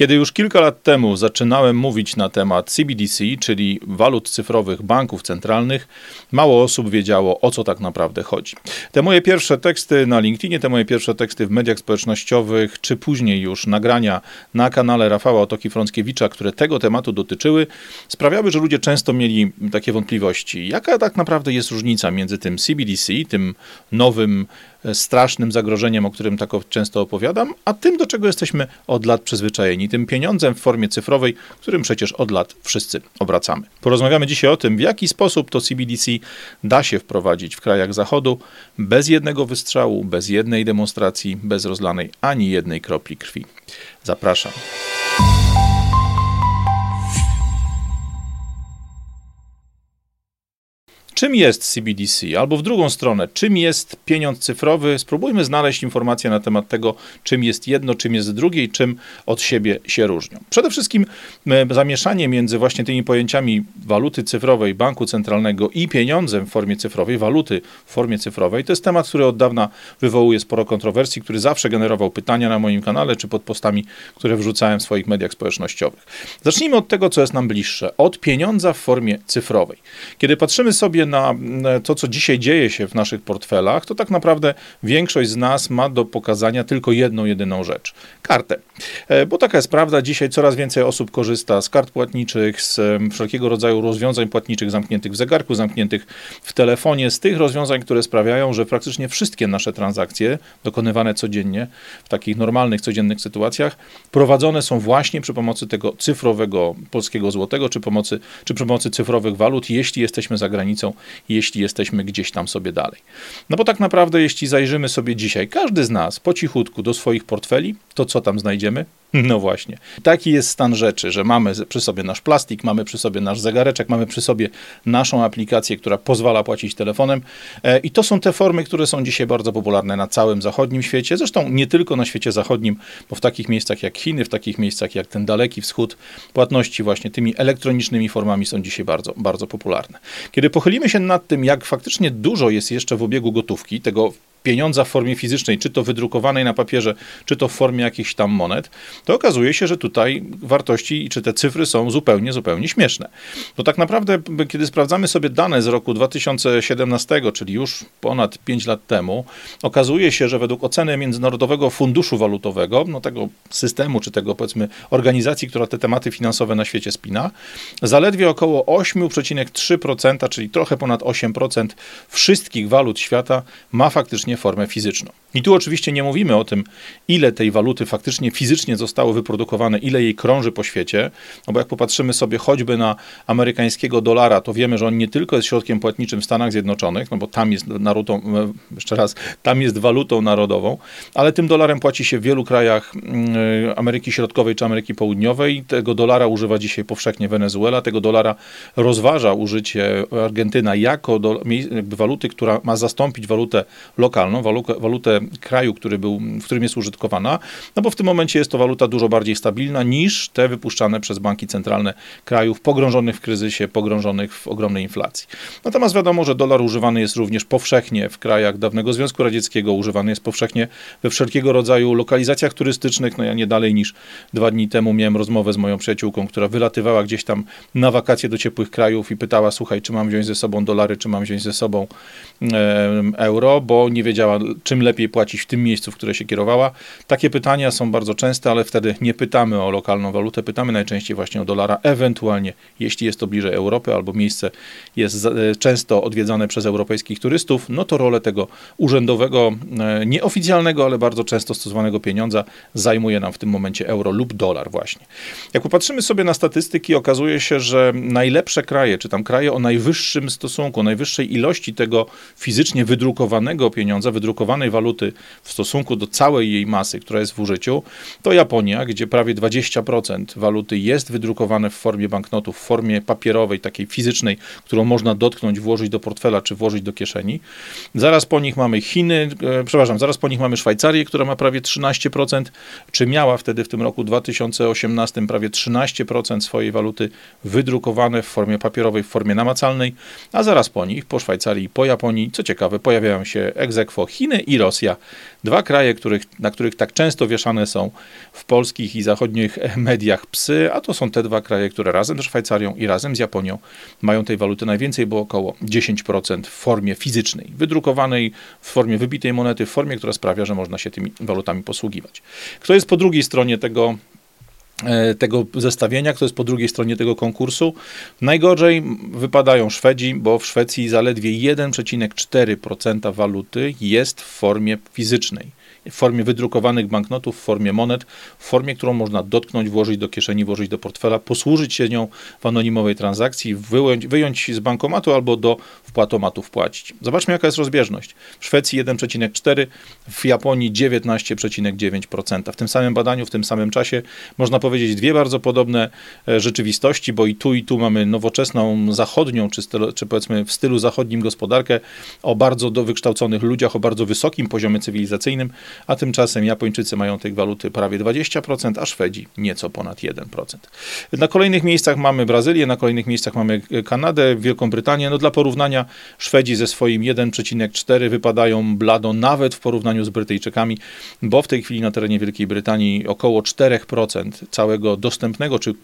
Kiedy już kilka lat temu zaczynałem mówić na temat CBDC, czyli walut cyfrowych banków centralnych, mało osób wiedziało, o co tak naprawdę chodzi. Te moje pierwsze teksty na LinkedInie, te moje pierwsze teksty w mediach społecznościowych, czy później już nagrania na kanale Rafała Otoki-Frąckiewicza, które tego tematu dotyczyły, sprawiały, że ludzie często mieli takie wątpliwości. Jaka tak naprawdę jest różnica między tym CBDC, tym nowym strasznym zagrożeniem, o którym tak często opowiadam, a tym, do czego jesteśmy od lat przyzwyczajeni, tym pieniądzem w formie cyfrowej, którym przecież od lat wszyscy obracamy. Porozmawiamy dzisiaj o tym, w jaki sposób to CBDC da się wprowadzić w krajach Zachodu bez jednego wystrzału, bez jednej demonstracji, bez rozlanej ani jednej kropli krwi. Zapraszam. Czym jest CBDC? Albo w drugą stronę, czym jest pieniądz cyfrowy? Spróbujmy znaleźć informacje na temat tego, czym jest jedno, czym jest drugie i czym od siebie się różnią. Przede wszystkim e, zamieszanie między właśnie tymi pojęciami waluty cyfrowej, banku centralnego i pieniądzem w formie cyfrowej, waluty w formie cyfrowej, to jest temat, który od dawna wywołuje sporo kontrowersji, który zawsze generował pytania na moim kanale czy pod postami, które wrzucałem w swoich mediach społecznościowych. Zacznijmy od tego, co jest nam bliższe, od pieniądza w formie cyfrowej. Kiedy patrzymy sobie na to, co dzisiaj dzieje się w naszych portfelach, to tak naprawdę większość z nas ma do pokazania tylko jedną, jedyną rzecz kartę. E, bo taka jest prawda, dzisiaj coraz więcej osób korzysta z kart płatniczych, z wszelkiego rodzaju rozwiązań płatniczych zamkniętych w zegarku, zamkniętych w telefonie, z tych rozwiązań, które sprawiają, że praktycznie wszystkie nasze transakcje dokonywane codziennie w takich normalnych, codziennych sytuacjach prowadzone są właśnie przy pomocy tego cyfrowego polskiego złotego, czy, pomocy, czy przy pomocy cyfrowych walut, jeśli jesteśmy za granicą jeśli jesteśmy gdzieś tam sobie dalej. No bo tak naprawdę, jeśli zajrzymy sobie dzisiaj, każdy z nas po cichutku do swoich portfeli, to co tam znajdziemy? No właśnie. Taki jest stan rzeczy, że mamy przy sobie nasz plastik, mamy przy sobie nasz zegareczek, mamy przy sobie naszą aplikację, która pozwala płacić telefonem. E, I to są te formy, które są dzisiaj bardzo popularne na całym zachodnim świecie. Zresztą nie tylko na świecie zachodnim, bo w takich miejscach jak Chiny, w takich miejscach jak ten daleki wschód, płatności właśnie tymi elektronicznymi formami są dzisiaj bardzo, bardzo popularne. Kiedy pochylimy się nad tym, jak faktycznie dużo jest jeszcze w obiegu gotówki, tego pieniądza w formie fizycznej, czy to wydrukowanej na papierze, czy to w formie jakichś tam monet, to okazuje się, że tutaj wartości i czy te cyfry są zupełnie, zupełnie śmieszne. Bo tak naprawdę, kiedy sprawdzamy sobie dane z roku 2017, czyli już ponad 5 lat temu, okazuje się, że według oceny Międzynarodowego Funduszu Walutowego, no tego systemu, czy tego powiedzmy organizacji, która te tematy finansowe na świecie spina, zaledwie około 8,3%, czyli trochę ponad 8% wszystkich walut świata ma faktycznie faktycznie formę fizyczną. I tu oczywiście nie mówimy o tym, ile tej waluty faktycznie fizycznie zostało wyprodukowane, ile jej krąży po świecie, no bo jak popatrzymy sobie choćby na amerykańskiego dolara, to wiemy, że on nie tylko jest środkiem płatniczym w Stanach Zjednoczonych, no bo tam jest narutą, e, jeszcze raz, tam jest walutą narodową, ale tym dolarem płaci się w wielu krajach mm, e, Ameryki Środkowej czy Ameryki Południowej. Tego dolara używa dzisiaj powszechnie Wenezuela, tego dolara rozważa użycie Argentyna jako do, waluty, która ma zastąpić walutę lokalną, walutę, walutę kraju, który był, w którym jest użytkowana, no bo w tym momencie jest to waluta dużo bardziej stabilna niż te wypuszczane przez banki centralne krajów pogrążonych w kryzysie, pogrążonych w ogromnej inflacji. Natomiast wiadomo, że dolar używany jest również powszechnie w krajach dawnego Związku Radzieckiego, używany jest powszechnie we wszelkiego rodzaju lokalizacjach turystycznych. No ja nie dalej niż dwa dni temu miałem rozmowę z moją przyjaciółką, która wylatywała gdzieś tam na wakacje do ciepłych krajów i pytała, słuchaj, czy mam wziąć ze sobą dolary, czy mam wziąć ze sobą euro, bo nie wiedziała, czym lepiej płacić w tym miejscu, w które się kierowała. Takie pytania są bardzo częste, ale wtedy nie pytamy o lokalną walutę, pytamy najczęściej właśnie o dolara, ewentualnie jeśli jest to bliżej Europy albo miejsce jest e, często odwiedzane przez europejskich turystów, no to rolę tego urzędowego, e, nieoficjalnego, ale bardzo często stosowanego pieniądza zajmuje nam w tym momencie euro lub dolar właśnie. Jak popatrzymy sobie na statystyki, okazuje się, że najlepsze kraje, czy tam kraje o najwyższym stosunku, najwyższej ilości tego fizycznie wydrukowanego pieniądza, wydrukowanej waluty, waluty w stosunku do całej jej masy, która jest w użyciu, to Japonia, gdzie prawie 20% waluty jest wydrukowane w formie banknotów, w formie papierowej, takiej fizycznej, którą można dotknąć, włożyć do portfela czy włożyć do kieszeni. Zaraz po nich mamy Chiny, e, przepraszam, zaraz po nich mamy Szwajcarię, która ma prawie 13%, czy miała wtedy w tym roku 2018 prawie 13% swojej waluty wydrukowane w formie papierowej, w formie namacalnej, a zaraz po nich, po Szwajcarii po Japonii, co ciekawe, pojawiają się egzekwo Chiny i Rosja, Dwa kraje, których, na których tak często wieszane są w polskich i zachodnich mediach psy, a to są te dwa kraje, które razem z Szwajcarią i razem z Japonią mają tej waluty najwięcej, bo około 10% w formie fizycznej, wydrukowanej w formie wybitej monety, w formie, która sprawia, że można się tymi walutami posługiwać. Kto jest po drugiej stronie tego tego zestawienia, kto jest po drugiej stronie tego konkursu. Najgorzej wypadają Szwedzi, bo w Szwecji zaledwie 1,4% waluty jest w formie fizycznej w formie wydrukowanych banknotów, w formie monet, w formie, którą można dotknąć, włożyć do kieszeni, włożyć do portfela, posłużyć się nią w anonimowej transakcji, wyjąć, wyjąć z bankomatu albo do wpłatomatu wpłacić. Zobaczmy, jaka jest rozbieżność. W Szwecji 1,4, w Japonii 19,9%. W tym samym badaniu, w tym samym czasie można powiedzieć dwie bardzo podobne e, rzeczywistości, bo i tu, i tu mamy nowoczesną, zachodnią, czy, stylu, czy powiedzmy w stylu zachodnim gospodarkę o bardzo do wykształconych ludziach, o bardzo wysokim poziomie cywilizacyjnym, a tymczasem Japończycy mają tej waluty prawie 20%, a Szwedzi nieco ponad 1%. Na kolejnych miejscach mamy Brazylię, na kolejnych miejscach mamy Kanadę, Wielką Brytanię. No dla porównania Szwedzi ze swoim 1,4 wypadają blado nawet w porównaniu z Brytyjczykami, bo w tej chwili na terenie Wielkiej Brytanii około 4% całego dostępnego czy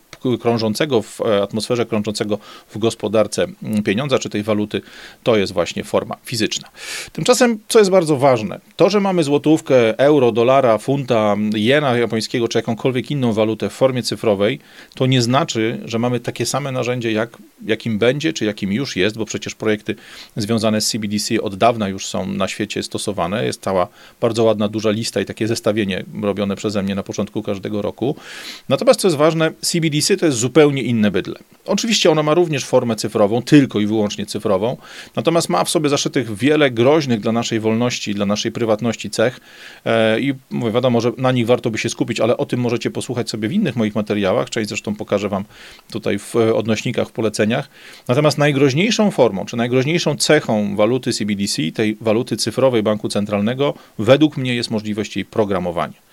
krążącego w atmosferze, krążącego w gospodarce pieniądza, czy tej waluty, to jest właśnie forma fizyczna. Tymczasem, co jest bardzo ważne, to, że mamy złotówkę, euro, dolara, funta, jena japońskiego czy jakąkolwiek inną walutę w formie cyfrowej, to nie znaczy, że mamy takie same narzędzie, jak, jakim będzie, czy jakim już jest, bo przecież projekty związane z CBDC od dawna już są na świecie stosowane. Jest cała bardzo ładna, duża lista i takie zestawienie robione przeze mnie na początku każdego roku. Natomiast co jest ważne, CBDC to jest zupełnie inne bydle. Oczywiście ono ma również formę cyfrową, tylko i wyłącznie cyfrową, natomiast ma w sobie zaszytych wiele groźnych dla naszej wolności, dla naszej prywatności cech, I mówię, wiadomo, że na nich warto by się skupić, ale o tym możecie posłuchać sobie w innych moich materiałach. Część zresztą pokażę Wam tutaj w odnośnikach, w poleceniach. Natomiast najgroźniejszą formą, czy najgroźniejszą cechą waluty CBDC, tej waluty cyfrowej banku centralnego, według mnie jest możliwość jej programowania.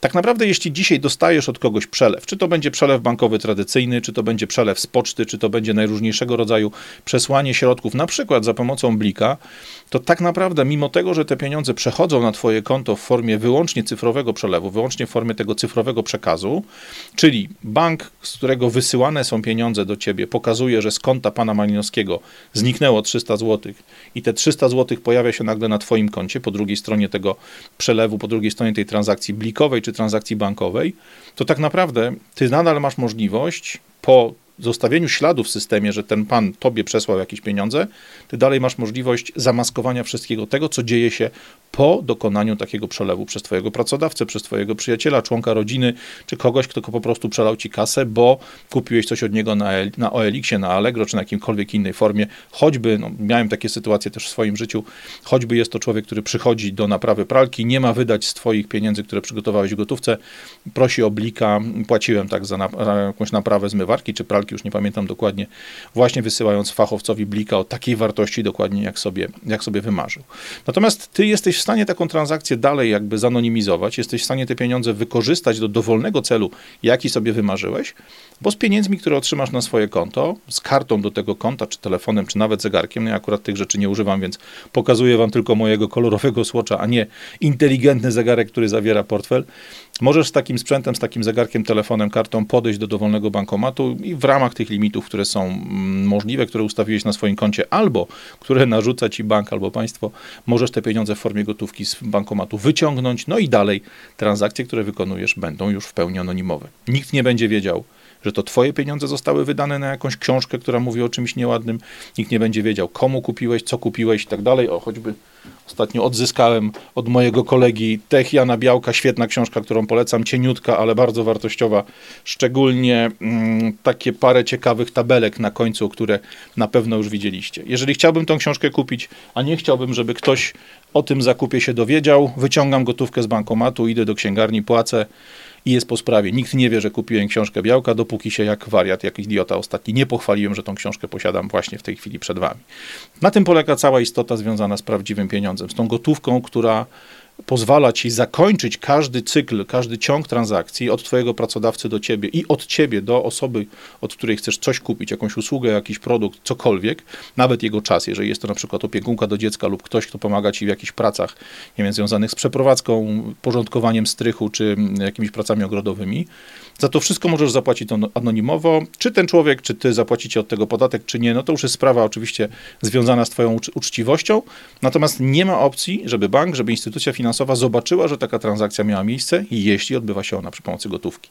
Tak naprawdę, jeśli dzisiaj dostajesz od kogoś przelew, czy to będzie przelew bankowy tradycyjny, czy to będzie przelew z poczty, czy to będzie najróżniejszego rodzaju przesłanie środków, na przykład za pomocą blika, to tak naprawdę, mimo tego, że te pieniądze przechodzą na Twoje konto w formie wyłącznie cyfrowego przelewu, wyłącznie w formie tego cyfrowego przekazu, czyli bank, z którego wysyłane są pieniądze do Ciebie, pokazuje, że z konta pana Malinowskiego zniknęło 300 zł i te 300 zł pojawia się nagle na Twoim koncie, po drugiej stronie tego przelewu, po drugiej stronie tej transakcji blikowej czy transakcji bankowej, to tak naprawdę Ty nadal masz możliwość po zostawieniu śladu w systemie, że ten pan tobie przesłał jakieś pieniądze, ty dalej masz możliwość zamaskowania wszystkiego tego, co dzieje się po dokonaniu takiego przelewu przez twojego pracodawcę, przez twojego przyjaciela, członka rodziny, czy kogoś, kto po prostu przelał ci kasę, bo kupiłeś coś od niego na, na OLX-ie, na Allegro, czy na jakimkolwiek innej formie. Choćby, no, miałem takie sytuacje też w swoim życiu, choćby jest to człowiek, który przychodzi do naprawy pralki, nie ma wydać z twoich pieniędzy, które przygotowałeś w gotówce, prosi o blika, płaciłem tak za, na, jakąś naprawę zmywarki, czy pralki, już nie pamiętam dokładnie, właśnie wysyłając fachowcowi blika o takiej wartości dokładnie, jak sobie, jak sobie wymarzył. Natomiast ty jesteś w stanie taką transakcję dalej jakby zanonimizować, jesteś w stanie te pieniądze wykorzystać do dowolnego celu, jaki sobie wymarzyłeś, bo z pieniędzmi, które otrzymasz na swoje konto, z kartą do tego konta, czy telefonem, czy nawet zegarkiem, no ja akurat tych rzeczy nie używam, więc pokazuję wam tylko mojego kolorowego słocza, a nie inteligentny zegarek, który zawiera portfel, Możesz z takim sprzętem, z takim zegarkiem, telefonem, kartą podejść do dowolnego bankomatu i w ramach tych limitów, które są mm, możliwe, które ustawiłeś na swoim koncie, albo które narzuca ci bank albo państwo, możesz te pieniądze w formie gotówki z bankomatu wyciągnąć, no i dalej transakcje, które wykonujesz, będą już w pełni anonimowe. Nikt nie będzie wiedział, że to twoje pieniądze zostały wydane na jakąś książkę, która mówi o czymś nieładnym. Nikt nie będzie wiedział, komu kupiłeś, co kupiłeś i tak dalej. O, choćby ostatnio odzyskałem od mojego kolegi Tech Jana Białka, świetna książka, którą polecam, cieniutka, ale bardzo wartościowa. Szczególnie mm, takie parę ciekawych tabelek na końcu, które na pewno już widzieliście. Jeżeli chciałbym tą książkę kupić, a nie chciałbym, żeby ktoś o tym zakupie się dowiedział, wyciągam gotówkę z bankomatu, idę do księgarni, płacę i jest po sprawie. Nikt nie wie, że kupiłem książkę Białka, dopóki się jak wariat, jak idiota ostatni nie pochwaliłem, że tą książkę posiadam właśnie w tej chwili przed wami. Na tym polega cała istota związana z prawdziwym pieniądzem, z tą gotówką, która pozwala ci zakończyć każdy cykl, każdy ciąg transakcji od twojego pracodawcy do ciebie i od ciebie do osoby, od której chcesz coś kupić, jakąś usługę, jakiś produkt, cokolwiek, nawet jego czas, jeżeli jest to na przykład opiekunka do dziecka lub ktoś, kto pomaga ci w jakichś pracach, nie wiem, związanych z przeprowadzką, porządkowaniem strychu czy jakimiś pracami ogrodowymi, za to wszystko możesz zapłacić to anonimowo. Czy ten człowiek, czy ty zapłacicie od tego podatek, czy nie, no to już jest sprawa oczywiście związana z twoją uczciwością. Natomiast nie ma opcji, żeby bank, żeby instytucja finansowa zobaczyła, że taka transakcja miała miejsce, jeśli odbywa się ona przy pomocy gotówki.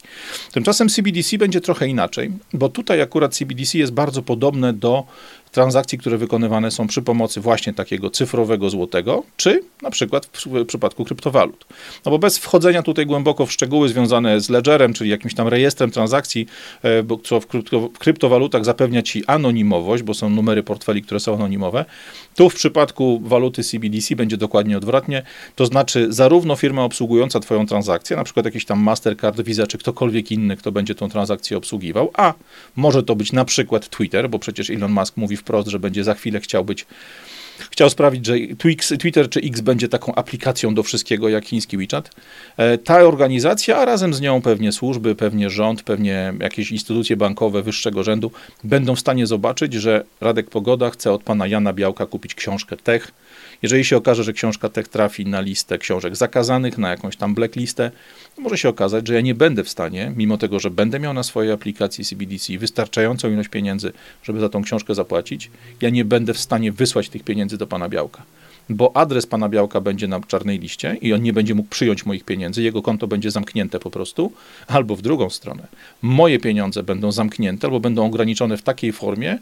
Tymczasem CBDC będzie trochę inaczej, bo tutaj akurat CBDC jest bardzo podobne do transakcji, które wykonywane są przy pomocy właśnie takiego cyfrowego złotego, czy na przykład w przypadku kryptowalut. No bo bez wchodzenia tutaj głęboko w szczegóły związane z ledgerem, czyli jakimś tam rejestrem transakcji, e, bo co w kryptowalutach zapewnia ci anonimowość, bo są numery portfeli, które są anonimowe, tu w przypadku waluty CBDC będzie dokładnie odwrotnie, to znaczy zarówno firma obsługująca twoją transakcję, na przykład jakiś tam Mastercard, Visa, czy ktokolwiek inny, kto będzie tą transakcję obsługiwał, a może to być na przykład Twitter, bo przecież Elon Musk mówi wprost, że będzie za chwilę chciał być chciał sprawić, że Twitter czy X będzie taką aplikacją do wszystkiego, jak chiński WeChat. E, ta organizacja, a razem z nią pewnie służby, pewnie rząd, pewnie jakieś instytucje bankowe wyższego rzędu będą w stanie zobaczyć, że Radek Pogoda chce od pana Jana Białka kupić książkę Tech jeżeli się okaże, że książka Tech trafi na listę książek zakazanych, na jakąś tam blacklistę, to może się okazać, że ja nie będę w stanie, mimo tego, że będę miał na swojej aplikacji CBDC wystarczającą ilość pieniędzy, żeby za tą książkę zapłacić, ja nie będę w stanie wysłać tych pieniędzy do pana Białka bo adres pana Białka będzie na czarnej liście i on nie będzie mógł przyjąć moich pieniędzy, jego konto będzie zamknięte po prostu, albo w drugą stronę. Moje pieniądze będą zamknięte albo będą ograniczone w takiej formie,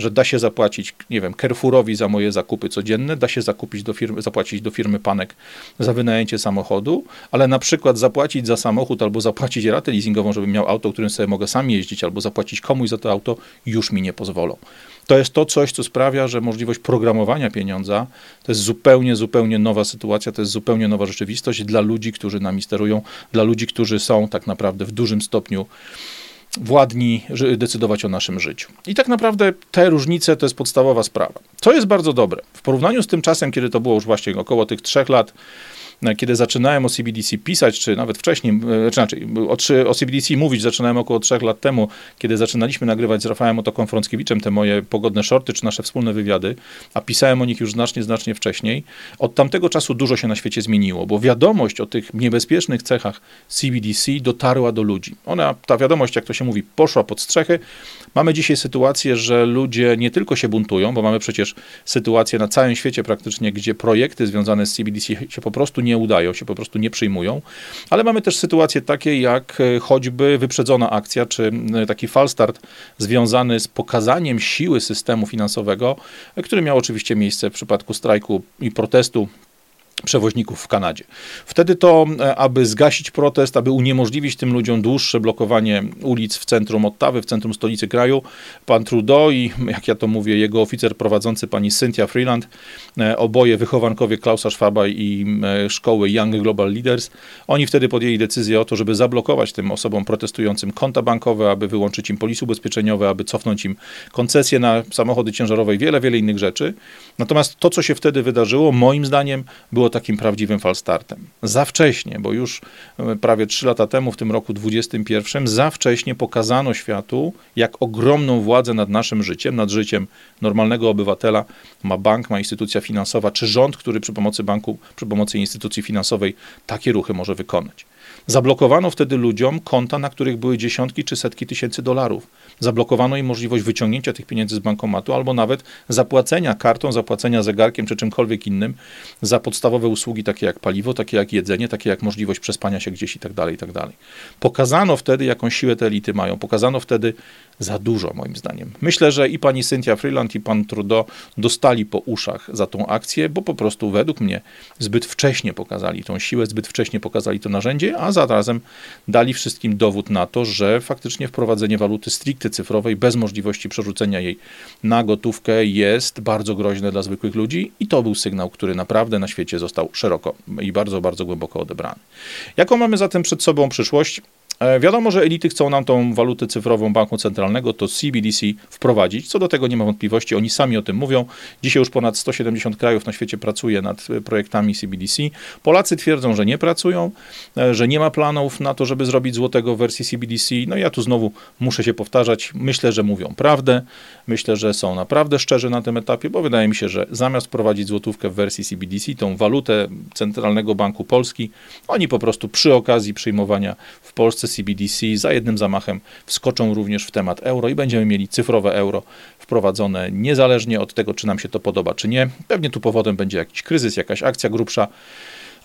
że da się zapłacić, nie wiem, Carrefourowi za moje zakupy codzienne, da się zakupić do firmy, zapłacić do firmy Panek za wynajęcie samochodu, ale na przykład zapłacić za samochód albo zapłacić ratę leasingową, żebym miał auto, którym sobie mogę sam jeździć, albo zapłacić komuś za to auto, już mi nie pozwolą. To jest to coś, co sprawia, że możliwość programowania pieniądza to jest zupełnie, zupełnie nowa sytuacja, to jest zupełnie nowa rzeczywistość dla ludzi, którzy nami sterują, dla ludzi, którzy są tak naprawdę w dużym stopniu władni decydować o naszym życiu. I tak naprawdę te różnice to jest podstawowa sprawa. Co jest bardzo dobre, w porównaniu z tym czasem, kiedy to było już właśnie około tych trzech lat, kiedy zaczynałem o CBDC pisać, czy nawet wcześniej, e, czy inaczej, o, o CBDC mówić zaczynałem około trzech lat temu, kiedy zaczynaliśmy nagrywać z Rafałem Otoką Frąckiewiczem te moje pogodne shorty, czy nasze wspólne wywiady, a pisałem o nich już znacznie, znacznie wcześniej. Od tamtego czasu dużo się na świecie zmieniło, bo wiadomość o tych niebezpiecznych cechach CBDC dotarła do ludzi. Ona, ta wiadomość, jak to się mówi, poszła pod strzechy. Mamy dzisiaj sytuację, że ludzie nie tylko się buntują, bo mamy przecież sytuację na całym świecie praktycznie, gdzie projekty związane z CBDC się po prostu nie nie udają, się po prostu nie przyjmują. Ale mamy też sytuacje takie jak e, choćby wyprzedzona akcja, czy taki falstart związany z pokazaniem siły systemu finansowego, e, który miał oczywiście miejsce w przypadku strajku i protestu przewoźników w Kanadzie. Wtedy to, e, aby zgasić protest, aby uniemożliwić tym ludziom dłuższe blokowanie ulic w centrum Ottawy, w centrum stolicy kraju, pan Trudeau i, jak ja to mówię, jego oficer prowadzący pani Cynthia Freeland, e, oboje wychowankowie Klausa Schwaba i e, szkoły Young Global Leaders, oni wtedy podjęli decyzję o to, żeby zablokować tym osobom protestującym konta bankowe, aby wyłączyć im polisy ubezpieczeniowe, aby cofnąć im koncesje na samochody ciężarowe i wiele, wiele innych rzeczy. Natomiast to, co się wtedy wydarzyło, moim zdaniem było takim prawdziwym falstartem. Za wcześnie, bo już e, prawie 3 lata temu, w tym roku 2021, za wcześnie pokazano światu, jak ogromną władzę nad naszym życiem, nad życiem normalnego obywatela ma bank, ma instytucja finansowa, czy rząd, który przy pomocy banku, przy pomocy instytucji finansowej takie ruchy może wykonać. Zablokowano wtedy ludziom konta, na których były dziesiątki czy setki tysięcy dolarów. Zablokowano im możliwość wyciągnięcia tych pieniędzy z bankomatu albo nawet zapłacenia kartą, zapłacenia zegarkiem czy czymkolwiek innym za podstawowe usługi takie jak paliwo, takie jak jedzenie, takie jak możliwość przespania się gdzieś i tak dalej, i tak dalej. Pokazano wtedy, jaką siłę te elity mają. Pokazano wtedy za dużo, moim zdaniem. Myślę, że i pani Cynthia Freeland, i pan Trudeau dostali po uszach za tą akcję, bo po prostu według mnie zbyt wcześnie pokazali tą siłę, zbyt wcześnie pokazali to narzędzie, a zarazem dali wszystkim dowód na to, że faktycznie wprowadzenie waluty stricte cyfrowej bez możliwości przerzucenia jej na gotówkę jest bardzo groźne dla zwykłych ludzi i to był sygnał, który naprawdę na świecie został szeroko i bardzo, bardzo głęboko odebrany. Jaką mamy zatem przed sobą przyszłość? E, wiadomo, że elity chcą nam tą walutę cyfrową banku centralnego, to CBDC wprowadzić. Co do tego nie ma wątpliwości, oni sami o tym mówią. Dzisiaj już ponad 170 krajów na świecie pracuje nad e, projektami CBDC. Polacy twierdzą, że nie pracują, e, że nie ma planów na to, żeby zrobić złotego w wersji CBDC. No ja tu znowu muszę się powtarzać. Myślę, że mówią prawdę. Myślę, że są naprawdę szczerzy na tym etapie, bo wydaje mi się, że zamiast prowadzić złotówkę w wersji CBDC, tą walutę Centralnego Banku Polski, oni po prostu przy okazji przyjmowania w Polsce CBDC za jednym zamachem wskoczą również w temat euro i będziemy mieli cyfrowe euro wprowadzone niezależnie od tego, czy nam się to podoba, czy nie. Pewnie tu powodem będzie jakiś kryzys, jakaś akcja grubsza.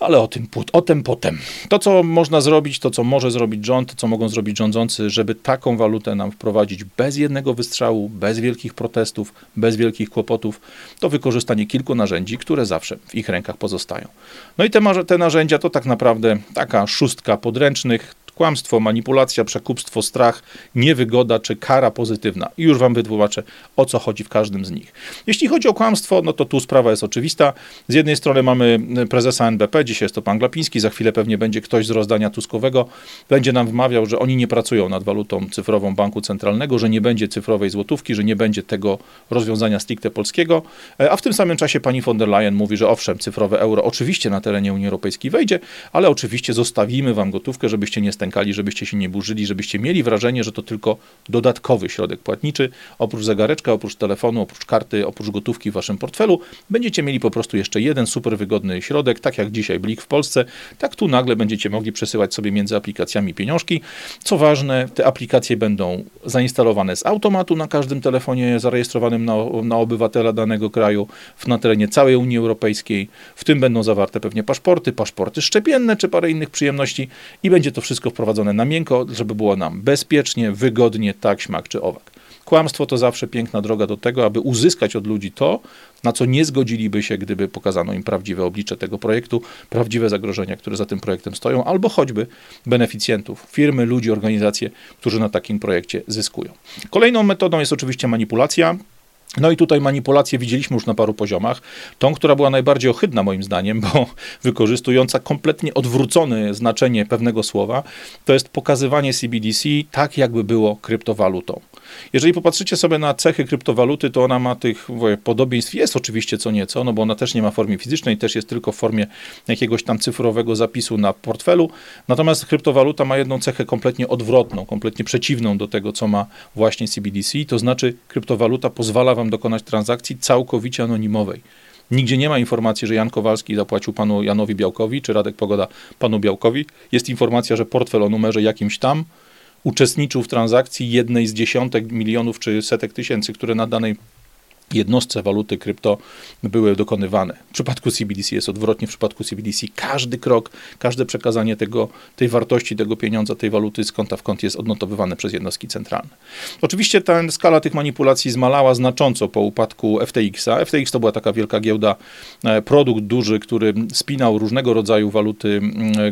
Ale o tym, o tym potem. To, co można zrobić, to, co może zrobić rząd, to, co mogą zrobić rządzący, żeby taką walutę nam wprowadzić bez jednego wystrzału, bez wielkich protestów, bez wielkich kłopotów, to wykorzystanie kilku narzędzi, które zawsze w ich rękach pozostają. No i te, te narzędzia to tak naprawdę taka szóstka podręcznych, kłamstwo, manipulacja, przekupstwo, strach, niewygoda czy kara pozytywna. I już wam wytłumaczę, o co chodzi w każdym z nich. Jeśli chodzi o kłamstwo, no to tu sprawa jest oczywista. Z jednej strony mamy prezesa NBP, dzisiaj jest to pan Glapiński, za chwilę pewnie będzie ktoś z rozdania Tuskowego, będzie nam wmawiał, że oni nie pracują nad walutą cyfrową Banku Centralnego, że nie będzie cyfrowej złotówki, że nie będzie tego rozwiązania stricte polskiego, e, a w tym samym czasie pani von der Leyen mówi, że owszem, cyfrowe euro oczywiście na terenie Unii Europejskiej wejdzie, ale oczywiście zostawimy wam gotówkę, żebyście nie stękali stękali, żebyście się nie burzyli, żebyście mieli wrażenie, że to tylko dodatkowy środek płatniczy. Oprócz zegareczka, oprócz telefonu, oprócz karty, oprócz gotówki w waszym portfelu, będziecie mieli po prostu jeszcze jeden super wygodny środek, tak jak dzisiaj Blik w Polsce, tak tu nagle będziecie mogli przesyłać sobie między aplikacjami pieniążki. Co ważne, te aplikacje będą zainstalowane z automatu na każdym telefonie zarejestrowanym na, na obywatela danego kraju na terenie całej Unii Europejskiej. W tym będą zawarte pewnie paszporty, paszporty szczepienne czy parę innych przyjemności i będzie to wszystko wprowadzone na miękko, żeby było nam bezpiecznie, wygodnie, tak, śmak czy owak. Kłamstwo to zawsze piękna droga do tego, aby uzyskać od ludzi to, na co nie zgodziliby się, gdyby pokazano im prawdziwe oblicze tego projektu, prawdziwe zagrożenia, które za tym projektem stoją, albo choćby beneficjentów, firmy, ludzi, organizacje, którzy na takim projekcie zyskują. Kolejną metodą jest oczywiście manipulacja. No i tutaj manipulację widzieliśmy już na paru poziomach. Tą, która była najbardziej ohydna moim zdaniem, bo wykorzystująca kompletnie odwrócone znaczenie pewnego słowa, to jest pokazywanie CBDC tak, jakby było kryptowalutą. Jeżeli popatrzycie sobie na cechy kryptowaluty, to ona ma tych podobieństw, jest oczywiście co nieco, no bo ona też nie ma formy fizycznej, też jest tylko w formie jakiegoś tam cyfrowego zapisu na portfelu. Natomiast kryptowaluta ma jedną cechę kompletnie odwrotną, kompletnie przeciwną do tego, co ma właśnie CBDC, to znaczy kryptowaluta pozwala wam dokonać transakcji całkowicie anonimowej. Nigdzie nie ma informacji, że Jan Kowalski zapłacił panu Janowi Białkowi, czy Radek Pogoda panu Białkowi. Jest informacja, że portfel o numerze jakimś tam uczestniczył w transakcji jednej z dziesiątek milionów czy setek tysięcy, które na danej jednostce waluty krypto były dokonywane. W przypadku CBDC jest odwrotnie, w przypadku CBDC każdy krok, każde przekazanie tego, tej wartości, tego pieniądza, tej waluty z konta w kąt jest odnotowywane przez jednostki centralne. Oczywiście ta skala tych manipulacji zmalała znacząco po upadku FTX-a. FTX to była taka wielka giełda, e, produkt duży, który spinał różnego rodzaju waluty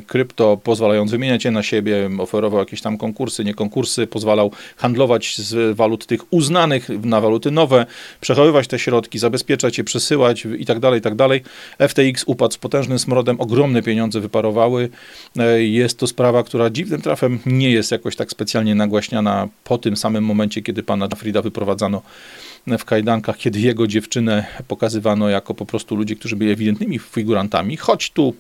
krypto, pozwalając wymieniać je na siebie, oferował jakieś tam konkursy, nie konkursy, pozwalał handlować z walut tych uznanych na waluty nowe, przechodzić przechowywać te środki, zabezpieczać je, przesyłać i tak dalej, i tak dalej. FTX upadł z potężnym smrodem, ogromne pieniądze wyparowały. E, jest to sprawa, która dziwnym trafem nie jest jakoś tak specjalnie nagłaśniana po tym samym momencie, kiedy pana Frida wyprowadzano w kajdankach, kiedy jego dziewczynę pokazywano jako po prostu ludzi, którzy byli ewidentnymi figurantami, choć tu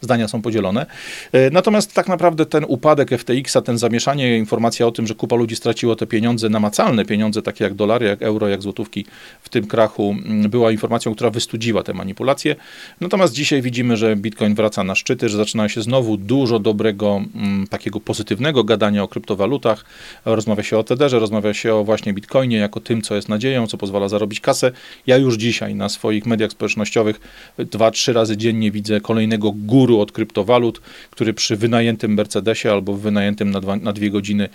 zdania są podzielone. E, natomiast tak naprawdę ten upadek FTX-a, ten zamieszanie, informacja o tym, że kupa ludzi straciło te pieniądze, namacalne pieniądze, takie jak dolary, jak euro, jak złotówki w tym krachu, mm, była informacją, która wystudziła te manipulacje. Natomiast dzisiaj widzimy, że Bitcoin wraca na szczyty, że zaczyna się znowu dużo dobrego, mm, takiego pozytywnego gadania o kryptowalutach. Rozmawia się o Tetherze, rozmawia się o właśnie Bitcoinie jako tym, co jest nadzieją, co pozwala zarobić kasę. Ja już dzisiaj na swoich mediach społecznościowych dwa, trzy razy dziennie widzę kolejnego gór guru od kryptowalut, który przy wynajętym Mercedesie albo wynajętym na, dwa, na dwie godziny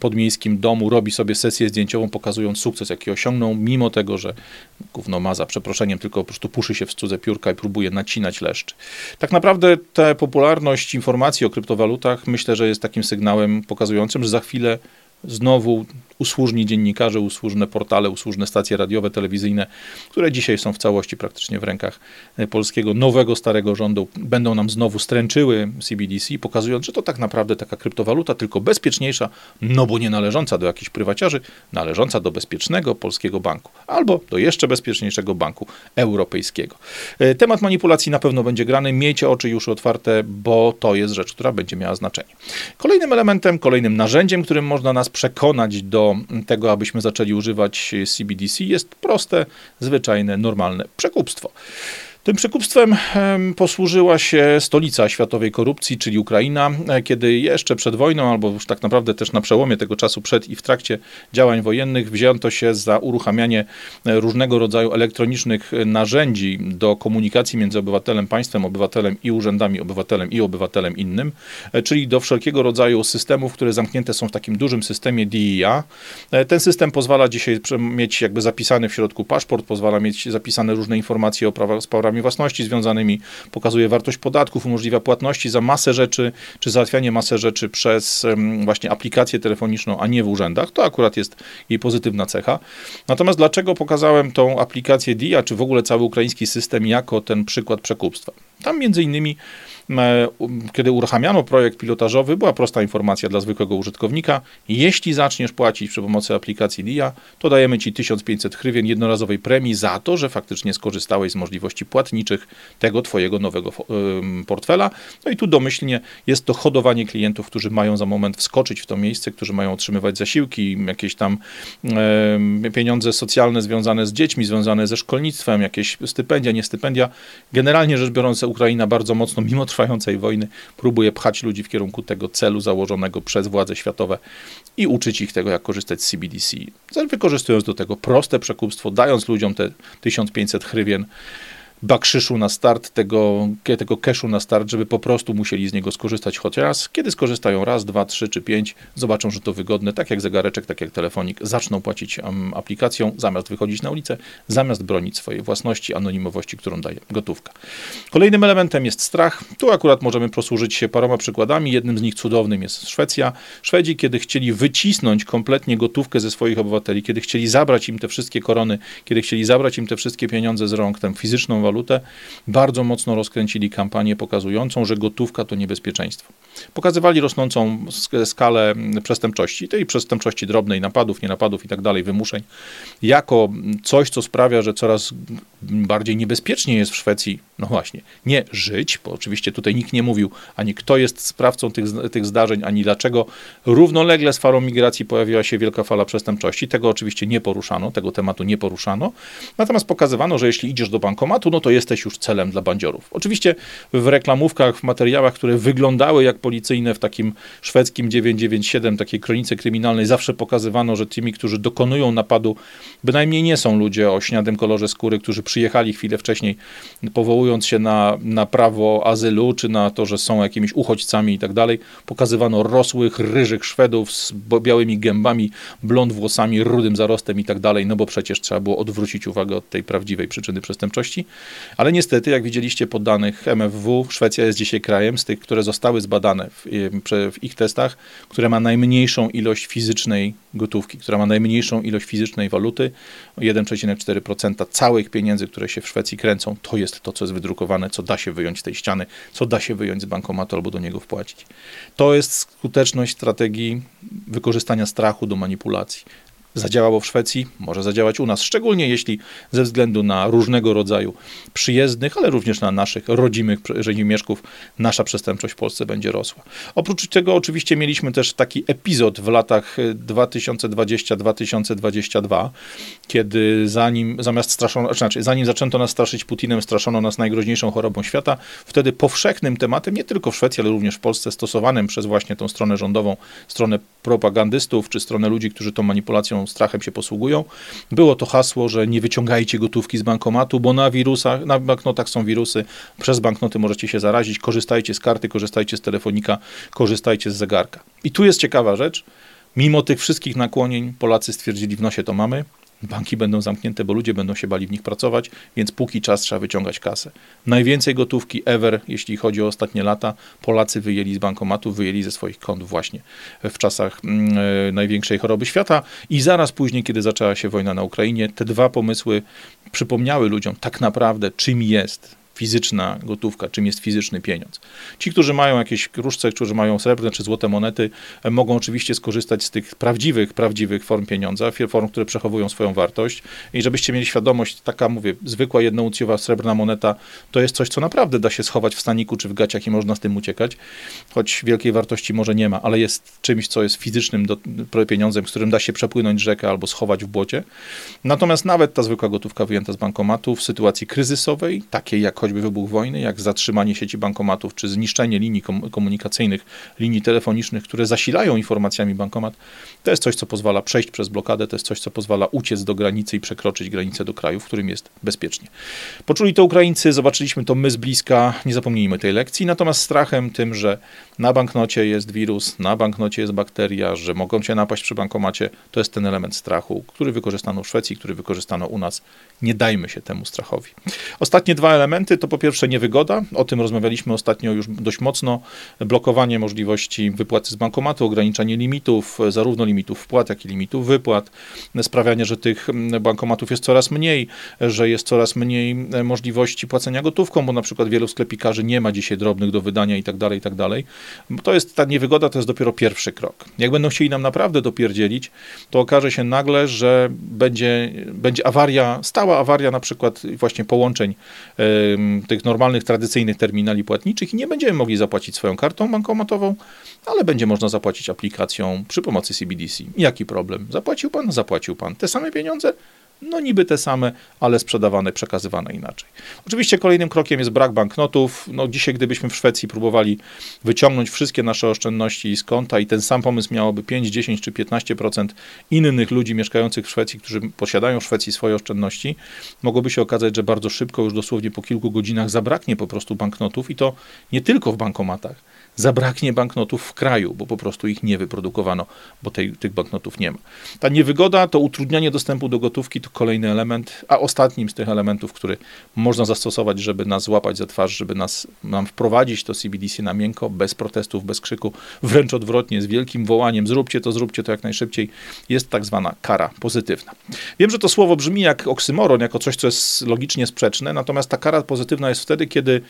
podmiejskim domu robi sobie sesję zdjęciową, pokazując sukces, jaki osiągnął, mimo tego, że gówno ma za przeproszeniem, tylko po prostu puszy się w cudze piórka i próbuje nacinać leszcz. Tak naprawdę ta popularność informacji o kryptowalutach myślę, że jest takim sygnałem pokazującym, że za chwilę znowu usłużni dziennikarze, usłużne portale, usłużne stacje radiowe, telewizyjne, które dzisiaj są w całości praktycznie w rękach e, polskiego nowego, starego rządu, będą nam znowu stręczyły CBDC, pokazując, że to tak naprawdę taka kryptowaluta, tylko bezpieczniejsza, no bo nie należąca do jakichś prywaciarzy, należąca do bezpiecznego polskiego banku, albo do jeszcze bezpieczniejszego banku europejskiego. E, temat manipulacji na pewno będzie grany, miejcie oczy już otwarte, bo to jest rzecz, która będzie miała znaczenie. Kolejnym elementem, kolejnym narzędziem, którym można nas przekonać do tego, abyśmy zaczęli używać CBDC, jest proste, zwyczajne, normalne przekupstwo. Tym przekupstwem posłużyła się stolica światowej korupcji, czyli Ukraina, e, kiedy jeszcze przed wojną, albo już tak naprawdę też na przełomie tego czasu przed i w trakcie działań wojennych, wzięto się za uruchamianie e, różnego rodzaju elektronicznych narzędzi do komunikacji między obywatelem, państwem, obywatelem i urzędami, obywatelem i obywatelem innym, e, czyli do wszelkiego rodzaju systemów, które zamknięte są w takim dużym systemie DIA. Ten system pozwala dzisiaj mieć jakby zapisany w środku paszport, pozwala mieć zapisane różne informacje o prawach, sprawach prawami własności związanymi, pokazuje wartość podatków, umożliwia płatności za masę rzeczy, czy załatwianie masę rzeczy przez właśnie aplikację telefoniczną, a nie w urzędach. To akurat jest jej pozytywna cecha. Natomiast dlaczego pokazałem tą aplikację DIA, czy w ogóle cały ukraiński system jako ten przykład przekupstwa? Tam między innymi kiedy uruchamiano projekt pilotażowy, była prosta informacja dla zwykłego użytkownika. Jeśli zaczniesz płacić przy pomocy aplikacji DIA, to dajemy Ci 1500 hrywien jednorazowej premii za to, że faktycznie skorzystałeś z możliwości płatniczych tego Twojego nowego portfela. No i tu domyślnie jest to hodowanie klientów, którzy mają za moment wskoczyć w to miejsce, którzy mają otrzymywać zasiłki, jakieś tam pieniądze socjalne związane z dziećmi, związane ze szkolnictwem, jakieś stypendia, nie stypendia. Generalnie rzecz biorąc, Ukraina bardzo mocno, mimo trwającej wojny próbuje pchać ludzi w kierunku tego celu założonego przez władze światowe i uczyć ich tego, jak korzystać z CBDC. Wykorzystując do tego proste przekupstwo, dając ludziom te 1500 hrywien bakrzyszu na start, tego, tego cashu na start, żeby po prostu musieli z niego skorzystać choć raz. Kiedy skorzystają raz, dwa, trzy czy pięć, zobaczą, że to wygodne, tak jak zegareczek, tak jak telefonik, zaczną płacić aplikacją, zamiast wychodzić na ulicę, zamiast bronić swojej własności, anonimowości, którą daje gotówka. Kolejnym elementem jest strach. Tu akurat możemy posłużyć się paroma przykładami. Jednym z nich cudownym jest Szwecja. Szwedzi, kiedy chcieli wycisnąć kompletnie gotówkę ze swoich obywateli, kiedy chcieli zabrać im te wszystkie korony, kiedy chcieli zabrać im te wszystkie pieniądze z rąk, tę fizyczną walutę, bardzo mocno rozkręcili kampanię pokazującą, że gotówka to niebezpieczeństwo. Pokazywali rosnącą skalę przestępczości, tej przestępczości drobnej, napadów, nienapadów i tak dalej, wymuszeń, jako coś, co sprawia, że coraz bardziej niebezpiecznie jest w Szwecji, no właśnie, nie żyć, bo oczywiście tutaj nikt nie mówił ani kto jest sprawcą tych, tych zdarzeń, ani dlaczego równolegle z falą migracji pojawiła się wielka fala przestępczości. Tego oczywiście nie poruszano, tego tematu nie poruszano. Natomiast pokazywano, że jeśli idziesz do bankomatu, no to jesteś już celem dla bandziorów. Oczywiście w reklamówkach, w materiałach, które wyglądały jak policyjne w takim szwedzkim 997, takiej kronice kryminalnej, zawsze pokazywano, że tymi, którzy dokonują napadu, bynajmniej nie są ludzie o śniadym kolorze skóry, którzy przyjechali chwilę wcześniej, powołując się na, na prawo azylu, czy na to, że są jakimiś uchodźcami i tak dalej. Pokazywano rosłych, ryżych Szwedów z białymi gębami, blond włosami, rudym zarostem i tak dalej, no bo przecież trzeba było odwrócić uwagę od tej prawdziwej przyczyny przestępczości. Ale niestety, jak widzieliście po danych MFW, Szwecja jest dzisiaj krajem z tych, które zostały zbadane w, w ich testach, które ma najmniejszą ilość fizycznej gotówki, która ma najmniejszą ilość fizycznej waluty, 1,4% całych pieniędzy, które się w Szwecji kręcą, to jest to, co jest wydrukowane, co da się wyjąć z tej ściany, co da się wyjąć z bankomatu albo do niego wpłacić. To jest skuteczność strategii wykorzystania strachu do manipulacji zadziałało w Szwecji, może zadziałać u nas, szczególnie jeśli ze względu na różnego rodzaju przyjezdnych, ale również na naszych rodzimych rzezimieszków nasza przestępczość w Polsce będzie rosła. Oprócz tego oczywiście mieliśmy też taki epizod w latach 2020-2022, kiedy zanim zamiast straszono, znaczy zanim zaczęto nas straszyć Putinem, straszono nas najgroźniejszą chorobą świata, wtedy powszechnym tematem, nie tylko w Szwecji, ale również w Polsce, stosowanym przez właśnie tą stronę rządową, stronę propagandystów, czy stronę ludzi, którzy tą manipulacją strachem się posługują. Było to hasło, że nie wyciągajcie gotówki z bankomatu, bo na wirusach, na banknotach są wirusy, przez banknoty możecie się zarazić, korzystajcie z karty, korzystajcie z telefonika, korzystajcie z zegarka. I tu jest ciekawa rzecz, mimo tych wszystkich nakłonień Polacy stwierdzili w nosie to mamy, banki będą zamknięte, bo ludzie będą się bali w nich pracować, więc póki czas trzeba wyciągać kasę. Najwięcej gotówki ever, jeśli chodzi o ostatnie lata, Polacy wyjęli z bankomatów, wyjęli ze swoich kont właśnie w czasach e, największej choroby świata i zaraz później, kiedy zaczęła się wojna na Ukrainie, te dwa pomysły przypomniały ludziom tak naprawdę, czym jest fizyczna gotówka, czym jest fizyczny pieniądz. Ci, którzy mają jakieś kruszce, którzy mają srebrne czy złote monety, e, mogą oczywiście skorzystać z tych prawdziwych, prawdziwych form pieniądza, form, które przechowują swoją wartość. I żebyście mieli świadomość, taka mówię, zwykła jednouncjowa srebrna moneta, to jest coś, co naprawdę da się schować w staniku czy w gaciach i można z tym uciekać, choć wielkiej wartości może nie ma, ale jest czymś, co jest fizycznym do, pieniądzem, z którym da się przepłynąć rzekę albo schować w błocie. Natomiast nawet ta zwykła gotówka wyjęta z bankomatu w sytuacji kryzysowej, takiej jak choć choćby wybuch wojny, jak zatrzymanie sieci bankomatów, czy zniszczenie linii komunikacyjnych, linii telefonicznych, które zasilają informacjami bankomat, to jest coś, co pozwala przejść przez blokadę, to jest coś, co pozwala uciec do granicy i przekroczyć granicę do kraju, w którym jest bezpiecznie. Poczuli to Ukraińcy, zobaczyliśmy to my z bliska, nie zapomnijmy tej lekcji, natomiast strachem tym, że na banknocie jest wirus, na banknocie jest bakteria, że mogą cię napaść przy bankomacie, to jest ten element strachu, który wykorzystano w Szwecji, który wykorzystano u nas. Nie dajmy się temu strachowi. Ostatnie dwa to po pierwsze niewygoda, o tym rozmawialiśmy ostatnio już dość mocno, blokowanie możliwości wypłaty z bankomatu, ograniczanie limitów, zarówno limitów wpłat, jak i limitów wypłat, sprawianie, że tych bankomatów jest coraz mniej, że jest coraz mniej możliwości płacenia gotówką, bo na przykład wielu sklepikarzy nie ma dzisiaj drobnych do wydania i tak dalej, i tak dalej. To jest ta niewygoda, to jest dopiero pierwszy krok. Jak będą chcieli nam naprawdę dopierdzielić, to okaże się nagle, że będzie, będzie awaria, stała awaria na przykład właśnie połączeń tych normalnych, tradycyjnych terminali płatniczych i nie będziemy mogli zapłacić swoją kartą bankomatową, ale będzie można zapłacić aplikacją przy pomocy CBDC. Jaki problem? Zapłacił pan? Zapłacił pan. Te same pieniądze? No niby te same, ale sprzedawane, przekazywane inaczej. Oczywiście kolejnym krokiem jest brak banknotów. No dzisiaj, gdybyśmy w Szwecji próbowali wyciągnąć wszystkie nasze oszczędności z konta i ten sam pomysł miałoby 5, 10 czy 15% innych ludzi mieszkających w Szwecji, którzy posiadają w Szwecji swoje oszczędności, mogłoby się okazać, że bardzo szybko, już dosłownie po kilku godzinach zabraknie po prostu banknotów i to nie tylko w bankomatach, zabraknie banknotów w kraju, bo po prostu ich nie wyprodukowano, bo tej, tych banknotów nie ma. Ta niewygoda, to utrudnianie dostępu do gotówki to kolejny element, a ostatnim z tych elementów, który można zastosować, żeby nas złapać za twarz, żeby nas, nam wprowadzić to CBDC na miękko, bez protestów, bez krzyku, wręcz odwrotnie, z wielkim wołaniem, zróbcie to, zróbcie to jak najszybciej, jest tak zwana kara pozytywna. Wiem, że to słowo brzmi jak oksymoron, jako coś, co jest logicznie sprzeczne, natomiast ta kara pozytywna jest wtedy, kiedy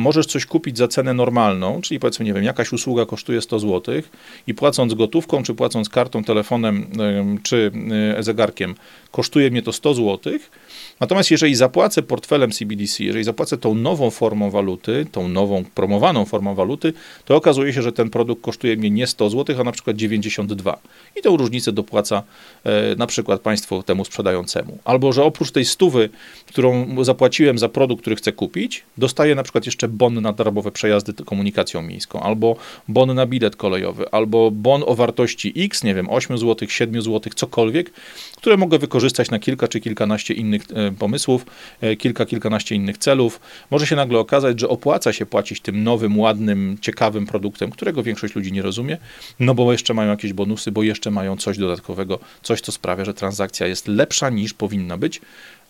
możesz coś kupić za cenę normalną, czyli powiedzmy, nie wiem, jakaś usługa kosztuje 100 zł i płacąc gotówką, czy płacąc kartą, telefonem, czy e, zegarkiem, kosztuje mnie to 100 zł, Natomiast jeżeli zapłacę portfelem CBDC, jeżeli zapłacę tą nową formą waluty, tą nową promowaną formą waluty, to okazuje się, że ten produkt kosztuje mnie nie 100 zł, a na przykład 92. I tę różnicę dopłaca e, na przykład państwo temu sprzedającemu. Albo, że oprócz tej stówy, którą zapłaciłem za produkt, który chcę kupić, dostaję na przykład jeszcze bon na darmowe przejazdy komunikacją miejską, albo bon na bilet kolejowy, albo bon o wartości X, nie wiem, 8 zł, 7 zł, cokolwiek, które mogę wykorzystać na kilka czy kilkanaście innych e, pomysłów, e, kilka, kilkanaście innych celów. Może się nagle okazać, że opłaca się płacić tym nowym, ładnym, ciekawym produktem, którego większość ludzi nie rozumie, no bo jeszcze mają jakieś bonusy, bo jeszcze mają coś dodatkowego, coś, co sprawia, że transakcja jest lepsza niż powinna być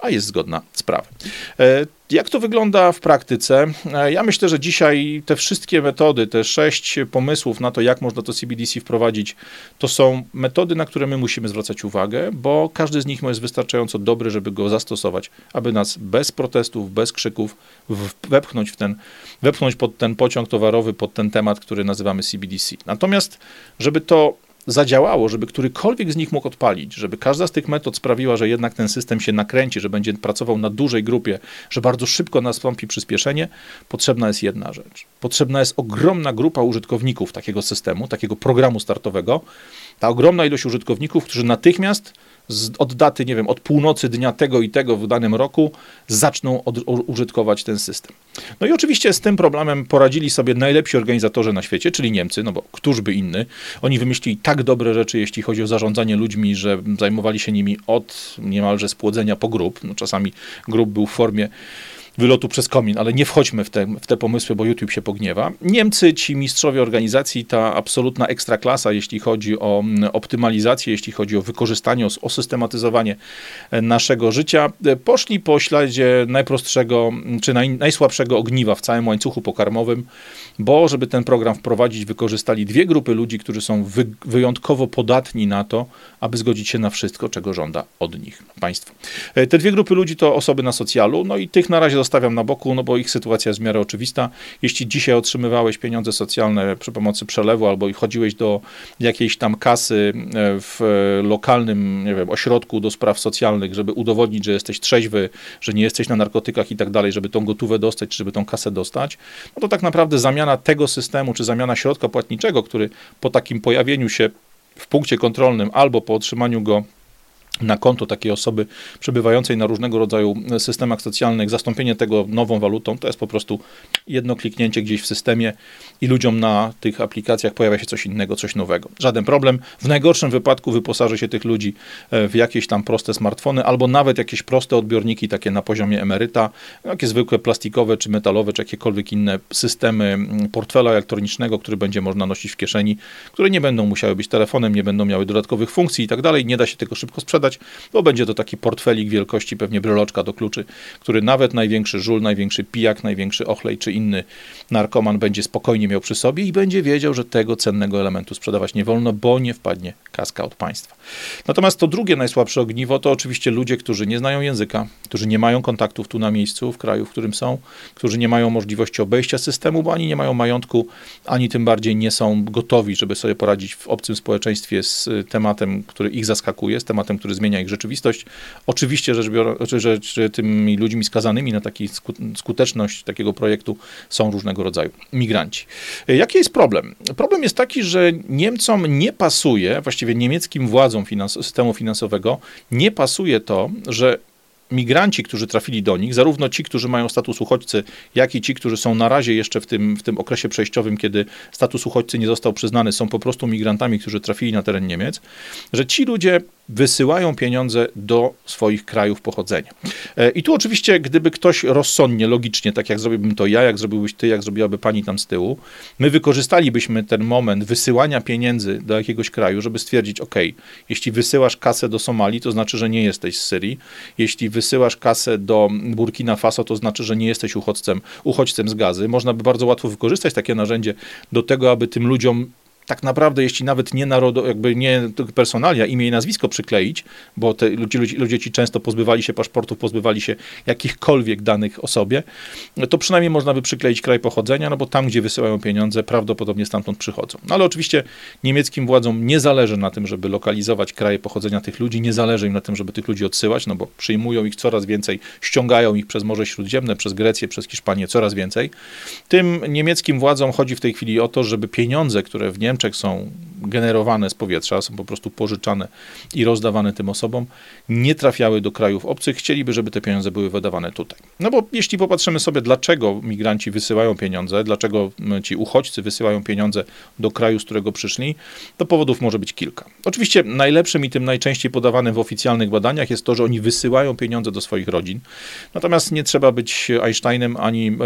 a jest zgodna z prawem. E, jak to wygląda w praktyce? E, ja myślę, że dzisiaj te wszystkie metody, te sześć pomysłów na to, jak można to CBDC wprowadzić, to są metody, na które my musimy zwracać uwagę, bo każdy z nich jest wystarczająco dobry, żeby go zastosować, aby nas bez protestów, bez krzyków wepchnąć, w ten, wepchnąć pod ten pociąg towarowy, pod ten temat, który nazywamy CBDC. Natomiast, żeby to zadziałało, żeby którykolwiek z nich mógł odpalić, żeby każda z tych metod sprawiła, że jednak ten system się nakręci, że będzie pracował na dużej grupie, że bardzo szybko nastąpi przyspieszenie, potrzebna jest jedna rzecz. Potrzebna jest ogromna grupa użytkowników takiego systemu, takiego programu startowego, ta ogromna ilość użytkowników, którzy natychmiast z, od daty, nie wiem, od północy dnia tego i tego w danym roku zaczną od, o, użytkować ten system. No i oczywiście z tym problemem poradzili sobie najlepsi organizatorzy na świecie, czyli Niemcy, no bo któż by inny. Oni wymyślili tak dobre rzeczy, jeśli chodzi o zarządzanie ludźmi, że zajmowali się nimi od niemalże spłodzenia po grup. No czasami grup był w formie wylotu przez komin, ale nie wchodźmy w te, w te pomysły, bo YouTube się pogniewa. Niemcy, ci mistrzowie organizacji, ta absolutna ekstraklasa, jeśli chodzi o mm, optymalizację, jeśli chodzi o wykorzystanie, o, systematyzowanie e, naszego życia, e, poszli po śladzie najprostszego, czy naj, najsłabszego ogniwa w całym łańcuchu pokarmowym, bo żeby ten program wprowadzić, wykorzystali dwie grupy ludzi, którzy są wy, wyjątkowo podatni na to, aby zgodzić się na wszystko, czego żąda od nich państwo. E, te dwie grupy ludzi to osoby na socjalu, no i tych na razie zostawiam na boku, no bo ich sytuacja jest w miarę oczywista. Jeśli dzisiaj otrzymywałeś pieniądze socjalne przy pomocy przelewu albo chodziłeś do jakiejś tam kasy e, w lokalnym, nie wiem, ośrodku do spraw socjalnych, żeby udowodnić, że jesteś trzeźwy, że nie jesteś na narkotykach i tak dalej, żeby tą gotówę dostać, czy żeby tą kasę dostać, no to tak naprawdę zamiana tego systemu, czy zamiana środka płatniczego, który po takim pojawieniu się w punkcie kontrolnym albo po otrzymaniu go na konto takiej osoby przebywającej na różnego rodzaju systemach socjalnych, zastąpienie tego nową walutą, to jest po prostu jedno kliknięcie gdzieś w systemie i ludziom na tych aplikacjach pojawia się coś innego, coś nowego. Żaden problem. W najgorszym wypadku wyposaży się tych ludzi e, w jakieś tam proste smartfony albo nawet jakieś proste odbiorniki takie na poziomie emeryta, jakie zwykłe plastikowe czy metalowe, czy jakiekolwiek inne systemy portfela elektronicznego, który będzie można nosić w kieszeni, które nie będą musiały być telefonem, nie będą miały dodatkowych funkcji i tak dalej. Nie da się tego szybko sprzedać bo będzie to taki portfelik wielkości pewnie bryloczka do kluczy, który nawet największy żul, największy pijak, największy ochlej czy inny narkoman będzie spokojnie miał przy sobie i będzie wiedział, że tego cennego elementu sprzedawać nie wolno, bo nie wpadnie kaska od państwa. Natomiast to drugie najsłabsze ogniwo to oczywiście ludzie, którzy nie znają języka, którzy nie mają kontaktów tu na miejscu, w kraju, w którym są, którzy nie mają możliwości obejścia systemu, bo ani nie mają majątku, ani tym bardziej nie są gotowi, żeby sobie poradzić w obcym społeczeństwie z tematem, który ich zaskakuje, z tematem, który zmienia ich rzeczywistość. Oczywiście rzecz że, że tymi ludźmi skazanymi na taką skuteczność takiego projektu są różnego rodzaju migranci. Jaki jest problem? Problem jest taki, że Niemcom nie pasuje, właściwie niemieckim władzom finans systemu finansowego, nie pasuje to, że migranci, którzy trafili do nich, zarówno ci, którzy mają status uchodźcy, jak i ci, którzy są na razie jeszcze w tym, w tym okresie przejściowym, kiedy status uchodźcy nie został przyznany, są po prostu migrantami, którzy trafili na teren Niemiec, że ci ludzie wysyłają pieniądze do swoich krajów pochodzenia. E, I tu oczywiście, gdyby ktoś rozsądnie, logicznie, tak jak zrobiłbym to ja, jak zrobiłbyś ty, jak zrobiłaby pani tam z tyłu, my wykorzystalibyśmy ten moment wysyłania pieniędzy do jakiegoś kraju, żeby stwierdzić, ok, jeśli wysyłasz kasę do Somalii, to znaczy, że nie jesteś z Syrii. Jeśli wysyłasz kasę do Burkina Faso, to znaczy, że nie jesteś uchodźcem, uchodźcem z gazy. Można by bardzo łatwo wykorzystać takie narzędzie do tego, aby tym ludziom tak naprawdę, jeśli nawet nie narodo, jakby nie personalia, imię i nazwisko przykleić, bo te ludzie, ludzie ci często pozbywali się paszportów, pozbywali się jakichkolwiek danych o sobie, to przynajmniej można by przykleić kraj pochodzenia, no bo tam, gdzie wysyłają pieniądze, prawdopodobnie stamtąd przychodzą. No ale oczywiście niemieckim władzom nie zależy na tym, żeby lokalizować kraje pochodzenia tych ludzi, nie zależy im na tym, żeby tych ludzi odsyłać, no bo przyjmują ich coraz więcej, ściągają ich przez Morze Śródziemne, przez Grecję, przez Hiszpanię coraz więcej. Tym niemieckim władzom chodzi w tej chwili o to, żeby pieniądze, które w Niemczech Niemczech są generowane z powietrza, są po prostu pożyczane i rozdawane tym osobom, nie trafiały do krajów obcych, chcieliby, żeby te pieniądze były wydawane tutaj. No bo jeśli popatrzymy sobie, dlaczego migranci wysyłają pieniądze, dlaczego ci uchodźcy wysyłają pieniądze do kraju, z którego przyszli, to powodów może być kilka. Oczywiście najlepszym i tym najczęściej podawanym w oficjalnych badaniach jest to, że oni wysyłają pieniądze do swoich rodzin. Natomiast nie trzeba być Einsteinem ani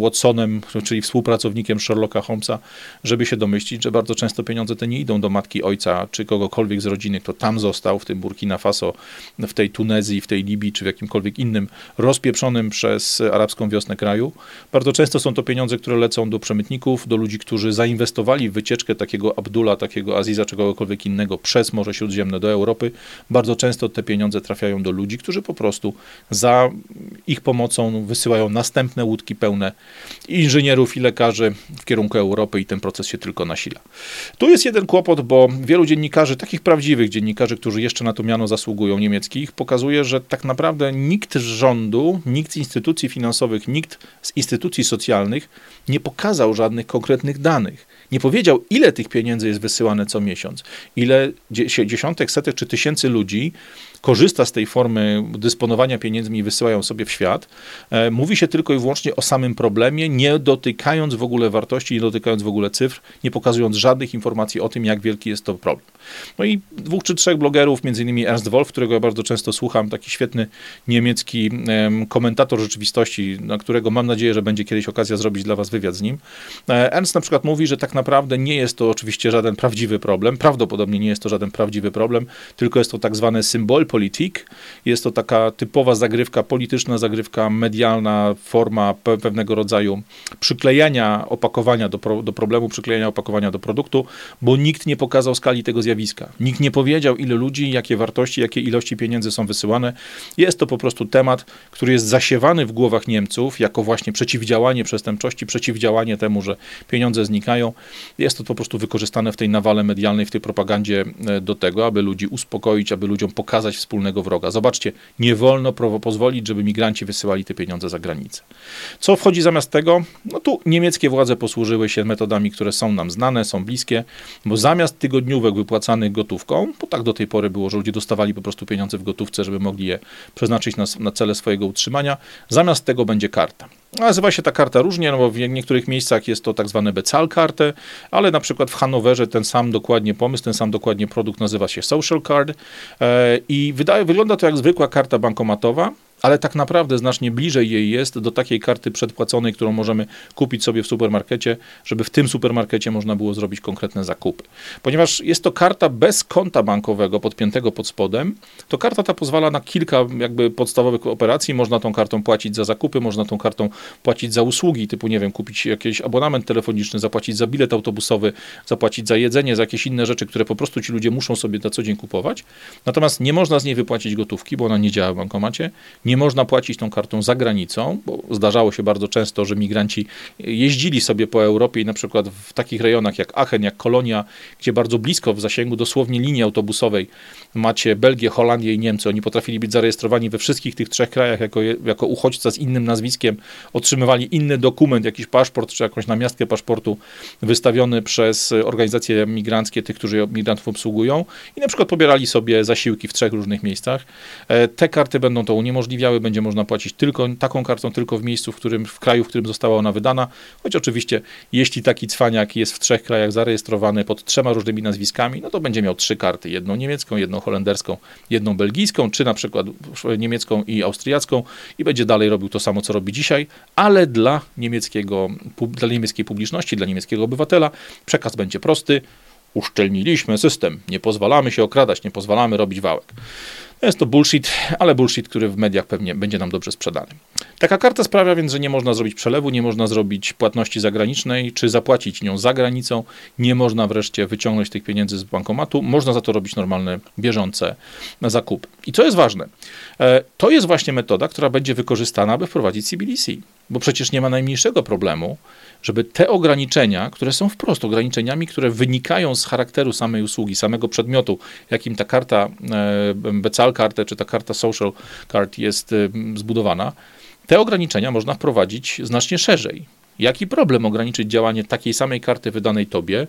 Watsonem, czyli współpracownikiem Sherlocka Holmesa, żeby się domyślić, że bardzo często pieniądze te nie idą do matki, ojca czy kogokolwiek z rodziny, kto tam został, w tym Burkina Faso, w tej Tunezji, w tej Libii czy w jakimkolwiek innym rozpieprzonym przez arabską wiosnę kraju. Bardzo często są to pieniądze, które lecą do przemytników, do ludzi, którzy zainwestowali w wycieczkę takiego Abdula, takiego Aziza czy kogokolwiek innego przez Morze Śródziemne do Europy. Bardzo często te pieniądze trafiają do ludzi, którzy po prostu za ich pomocą wysyłają następne łódki pełne inżynierów i lekarzy w kierunku Europy i ten proces się tylko nasila. Tu jest jeden kłopot, bo wielu dziennikarzy, takich prawdziwych dziennikarzy, którzy jeszcze na to miano zasługują, niemieckich, pokazuje, że tak naprawdę nikt z rządu, nikt z instytucji finansowych, nikt z instytucji socjalnych nie pokazał żadnych konkretnych danych. Nie powiedział, ile tych pieniędzy jest wysyłane co miesiąc, ile dziesiątek, setek czy tysięcy ludzi korzysta z tej formy dysponowania pieniędzmi i wysyłają sobie w świat. E, mówi się tylko i wyłącznie o samym problemie, nie dotykając w ogóle wartości, nie dotykając w ogóle cyfr, nie pokazując żadnych informacji o tym, jak wielki jest to problem. No i dwóch czy trzech blogerów, między innymi Ernst Wolf, którego ja bardzo często słucham, taki świetny niemiecki komentator rzeczywistości, na którego mam nadzieję, że będzie kiedyś okazja zrobić dla was wywiad z nim. E, Ernst na przykład mówi, że tak naprawdę nie jest to oczywiście żaden prawdziwy problem, prawdopodobnie nie jest to żaden prawdziwy problem, tylko jest to tak zwany symbol politik. Jest to taka typowa zagrywka polityczna, zagrywka medialna, forma pewnego rodzaju przyklejania opakowania do, pro, do problemu, przyklejania opakowania do produktu, bo nikt nie pokazał skali tego zjawiska. Nikt nie powiedział, ile ludzi, jakie wartości, jakie ilości pieniędzy są wysyłane. Jest to po prostu temat, który jest zasiewany w głowach Niemców jako właśnie przeciwdziałanie przestępczości, przeciwdziałanie temu, że pieniądze znikają. Jest to po prostu wykorzystane w tej nawale medialnej, w tej propagandzie e, do tego, aby ludzi uspokoić, aby ludziom pokazać wspólnego wroga. Zobaczcie, nie wolno pozwolić, żeby migranci wysyłali te pieniądze za granicę. Co wchodzi zamiast tego? No tu niemieckie władze posłużyły się metodami, które są nam znane, są bliskie, bo zamiast tygodniówek wypłacanych gotówką, bo tak do tej pory było, że ludzie dostawali po prostu pieniądze w gotówce, żeby mogli je przeznaczyć na, na cele swojego utrzymania, zamiast tego będzie karta. Nazywa się ta karta różnie, no bo w niektórych miejscach jest to tak zwane becal kartę, ale na przykład w Hanowerze ten sam dokładnie pomysł, ten sam dokładnie produkt nazywa się social card e, i wydaje, wygląda to jak zwykła karta bankomatowa, ale tak naprawdę znacznie bliżej jej jest do takiej karty przedpłaconej, którą możemy kupić sobie w supermarkecie, żeby w tym supermarkecie można było zrobić konkretne zakupy. Ponieważ jest to karta bez konta bankowego podpiętego pod spodem, to karta ta pozwala na kilka jakby podstawowych operacji. Można tą kartą płacić za zakupy, można tą kartą płacić za usługi, typu nie wiem, kupić jakiś abonament telefoniczny, zapłacić za bilet autobusowy, zapłacić za jedzenie, za jakieś inne rzeczy, które po prostu ci ludzie muszą sobie na co dzień kupować. Natomiast nie można z niej wypłacić gotówki, bo ona nie działa w bankomacie. Nie można płacić tą kartą za granicą, bo zdarzało się bardzo często, że migranci jeździli sobie po Europie i na przykład w takich rejonach jak Aachen, jak Kolonia, gdzie bardzo blisko w zasięgu dosłownie linii autobusowej macie Belgię, Holandię i Niemcy. Oni potrafili być zarejestrowani we wszystkich tych trzech krajach jako, jako uchodźca z innym nazwiskiem, otrzymywali inny dokument, jakiś paszport czy jakąś namiastkę paszportu wystawiony przez organizacje migranckie, tych, którzy migrantów obsługują i na przykład pobierali sobie zasiłki w trzech różnych miejscach. E, te karty będą to uniemożliwiały będzie można płacić tylko taką kartą, tylko w miejscu, w którym, w kraju, w którym została ona wydana, choć oczywiście, jeśli taki cwaniak jest w trzech krajach zarejestrowany pod trzema różnymi nazwiskami, no to będzie miał trzy karty, jedną niemiecką, jedną holenderską, jedną belgijską, czy na przykład niemiecką i austriacką i będzie dalej robił to samo, co robi dzisiaj, ale dla niemieckiego, dla niemieckiej publiczności, dla niemieckiego obywatela przekaz będzie prosty, uszczelniliśmy system, nie pozwalamy się okradać, nie pozwalamy robić wałek. Jest to bullshit, ale bullshit, który w mediach pewnie będzie nam dobrze sprzedany. Taka karta sprawia więc, że nie można zrobić przelewu, nie można zrobić płatności zagranicznej, czy zapłacić nią za granicą, nie można wreszcie wyciągnąć tych pieniędzy z bankomatu, można za to robić normalne, bieżące zakupy. I co jest ważne, e, to jest właśnie metoda, która będzie wykorzystana, aby wprowadzić CBDC, bo przecież nie ma najmniejszego problemu, żeby te ograniczenia, które są wprost ograniczeniami, które wynikają z charakteru samej usługi, samego przedmiotu, jakim ta karta e, Becal kartę, czy ta karta Social Card jest e, zbudowana, te ograniczenia można wprowadzić znacznie szerzej. Jaki problem ograniczyć działanie takiej samej karty wydanej tobie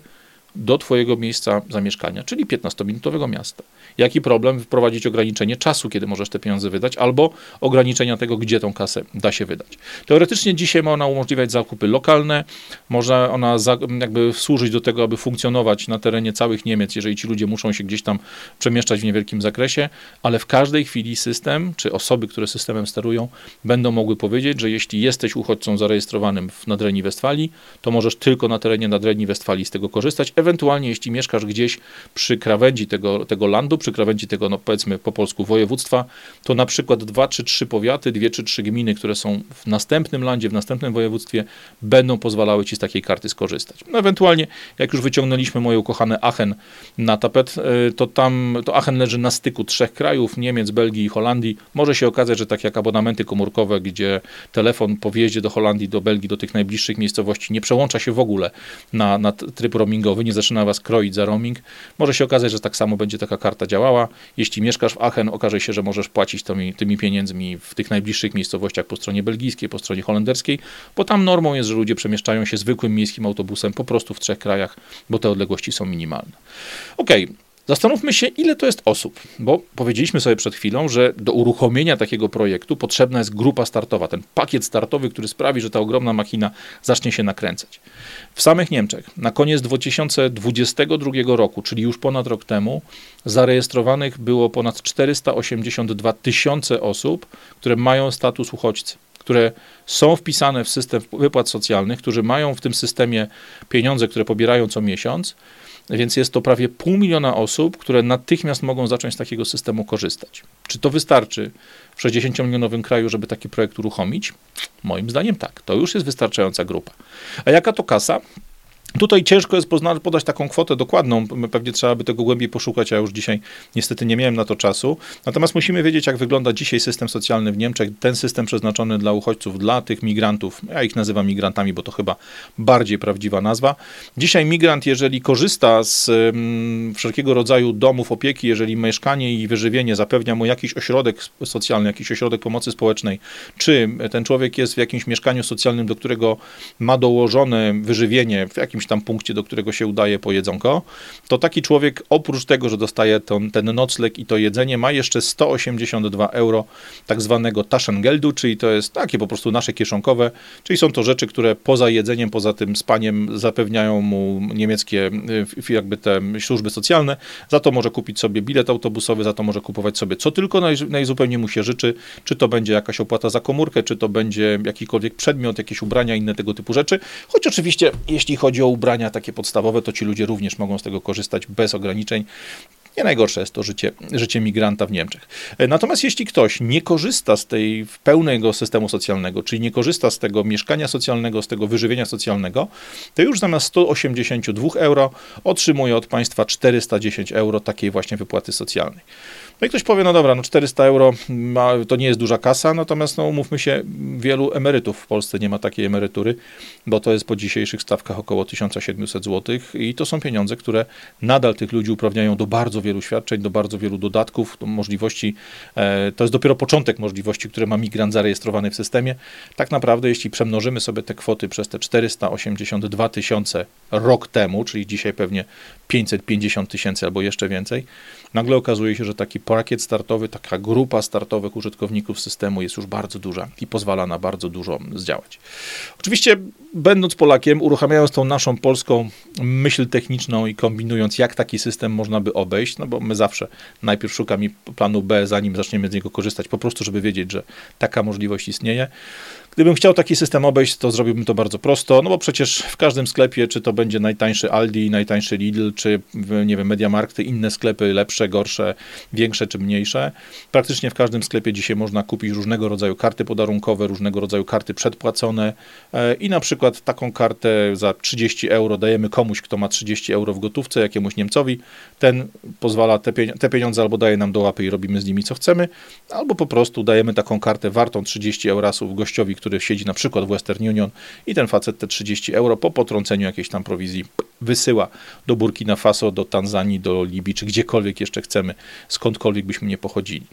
do Twojego miejsca zamieszkania, czyli 15-minutowego miasta. Jaki problem wprowadzić ograniczenie czasu, kiedy możesz te pieniądze wydać, albo ograniczenia tego, gdzie tą kasę da się wydać. Teoretycznie dzisiaj ma ona umożliwiać zakupy lokalne, może ona za, jakby służyć do tego, aby funkcjonować na terenie całych Niemiec, jeżeli ci ludzie muszą się gdzieś tam przemieszczać w niewielkim zakresie, ale w każdej chwili system, czy osoby, które systemem sterują, będą mogły powiedzieć, że jeśli jesteś uchodźcą zarejestrowanym w Nadrenii Westfalii, to możesz tylko na terenie Nadrenii Westfalii z tego korzystać, Ewentualnie, jeśli mieszkasz gdzieś przy krawędzi tego, tego landu, przy krawędzi tego, no powiedzmy po polsku, województwa, to na przykład dwa czy trzy powiaty, dwie czy trzy gminy, które są w następnym landzie, w następnym województwie, będą pozwalały ci z takiej karty skorzystać. No ewentualnie, jak już wyciągnęliśmy moje ukochane Aachen na tapet, e, to tam, to Aachen leży na styku trzech krajów, Niemiec, Belgii i Holandii. Może się okazać, że tak jak abonamenty komórkowe, gdzie telefon po wjeździe do Holandii, do Belgii, do tych najbliższych miejscowości nie przełącza się w ogóle na, na tryb roamingowy, nie ponownie zaczyna was kroić za roaming. Może się okazać, że tak samo będzie taka karta działała. Jeśli mieszkasz w Aachen, okaże się, że możesz płacić tymi, tymi pieniędzmi w tych najbliższych miejscowościach po stronie belgijskiej, po stronie holenderskiej, bo tam normą jest, że ludzie przemieszczają się zwykłym miejskim autobusem po prostu w trzech krajach, bo te odległości są minimalne. Okej. Okay. Zastanówmy się, ile to jest osób, bo powiedzieliśmy sobie przed chwilą, że do uruchomienia takiego projektu potrzebna jest grupa startowa, ten pakiet startowy, który sprawi, że ta ogromna machina zacznie się nakręcać. W samych Niemczech na koniec 2022 roku, czyli już ponad rok temu, zarejestrowanych było ponad 482 tysiące osób, które mają status uchodźcy które są wpisane w system wypłat socjalnych, którzy mają w tym systemie pieniądze, które pobierają co miesiąc więc jest to prawie pół miliona osób, które natychmiast mogą zacząć z takiego systemu korzystać. Czy to wystarczy w 60-milionowym kraju, żeby taki projekt uruchomić? Moim zdaniem tak. To już jest wystarczająca grupa. A jaka to kasa? Tutaj ciężko jest podać taką kwotę dokładną, pewnie trzeba by tego głębiej poszukać, a już dzisiaj niestety nie miałem na to czasu. Natomiast musimy wiedzieć, jak wygląda dzisiaj system socjalny w Niemczech, ten system przeznaczony dla uchodźców, dla tych migrantów, ja ich nazywam migrantami, bo to chyba bardziej prawdziwa nazwa. Dzisiaj migrant, jeżeli korzysta z um, wszelkiego rodzaju domów opieki, jeżeli mieszkanie i wyżywienie zapewnia mu jakiś ośrodek socjalny, jakiś ośrodek pomocy społecznej, czy ten człowiek jest w jakimś mieszkaniu socjalnym, do którego ma dołożone wyżywienie w jakimś jakimś tam punkcie, do którego się udaje po jedzonko, to taki człowiek oprócz tego, że dostaje ten, ten nocleg i to jedzenie, ma jeszcze 182 euro tak zwanego Taschengeldu, czyli to jest takie po prostu nasze kieszonkowe, czyli są to rzeczy, które poza jedzeniem, poza tym spaniem zapewniają mu niemieckie y, jakby te służby socjalne. Za to może kupić sobie bilet autobusowy, za to może kupować sobie co tylko naj, najzupełniej mu się życzy, czy to będzie jakaś opłata za komórkę, czy to będzie jakikolwiek przedmiot, jakieś ubrania, inne tego typu rzeczy. Choć oczywiście, jeśli chodzi o ubrania takie podstawowe, to ci ludzie również mogą z tego korzystać bez ograniczeń. Nie najgorsze jest to życie, życie migranta w Niemczech. E, natomiast jeśli ktoś nie korzysta z tej pełnego systemu socjalnego, czyli nie korzysta z tego mieszkania socjalnego, z tego wyżywienia socjalnego, to już zamiast 182 euro otrzymuje od państwa 410 euro takiej właśnie wypłaty socjalnej. No i ktoś powie, no dobra, no 400 euro to nie jest duża kasa, natomiast no umówmy się, wielu emerytów w Polsce nie ma takiej emerytury, bo to jest po dzisiejszych stawkach około 1700 zł i to są pieniądze, które nadal tych ludzi uprawniają do bardzo wielu świadczeń, do bardzo wielu dodatków, do możliwości, e, to jest dopiero początek możliwości, które ma migrant zarejestrowany w systemie. Tak naprawdę, jeśli przemnożymy sobie te kwoty przez te 482 tysiące rok temu, czyli dzisiaj pewnie 550 tysięcy albo jeszcze więcej, nagle okazuje się, że taki pakiet startowy, taka grupa startowych użytkowników systemu jest już bardzo duża i pozwala na bardzo dużo zdziałać. Oczywiście, będąc Polakiem, uruchamiając tą naszą polską myśl techniczną i kombinując, jak taki system można by obejść, no bo my zawsze najpierw szukamy planu B, zanim zaczniemy z niego korzystać, po prostu, żeby wiedzieć, że taka możliwość istnieje. Gdybym chciał taki system obejść, to zrobiłbym to bardzo prosto, no bo przecież w każdym sklepie, czy to będzie najtańszy Aldi, najtańszy Lidl, czy nie wiem, Mediamarkty, inne sklepy lepsze, gorsze, większe czy mniejsze, praktycznie w każdym sklepie dzisiaj można kupić różnego rodzaju karty podarunkowe, różnego rodzaju karty przedpłacone. E, i na przykład taką kartę za 30 euro dajemy komuś, kto ma 30 euro w gotówce, jakiemuś Niemcowi, ten pozwala te pieniądze albo daje nam do łapy i robimy z nimi co chcemy, albo po prostu dajemy taką kartę wartą 30 eurasów gościowi, który siedzi na przykład w Western Union i ten facet te 30 euro po potrąceniu jakiejś tam prowizji wysyła do Burkina Faso, do Tanzanii, do Libii, czy gdziekolwiek jeszcze chcemy, skądkolwiek byśmy nie pochodzili.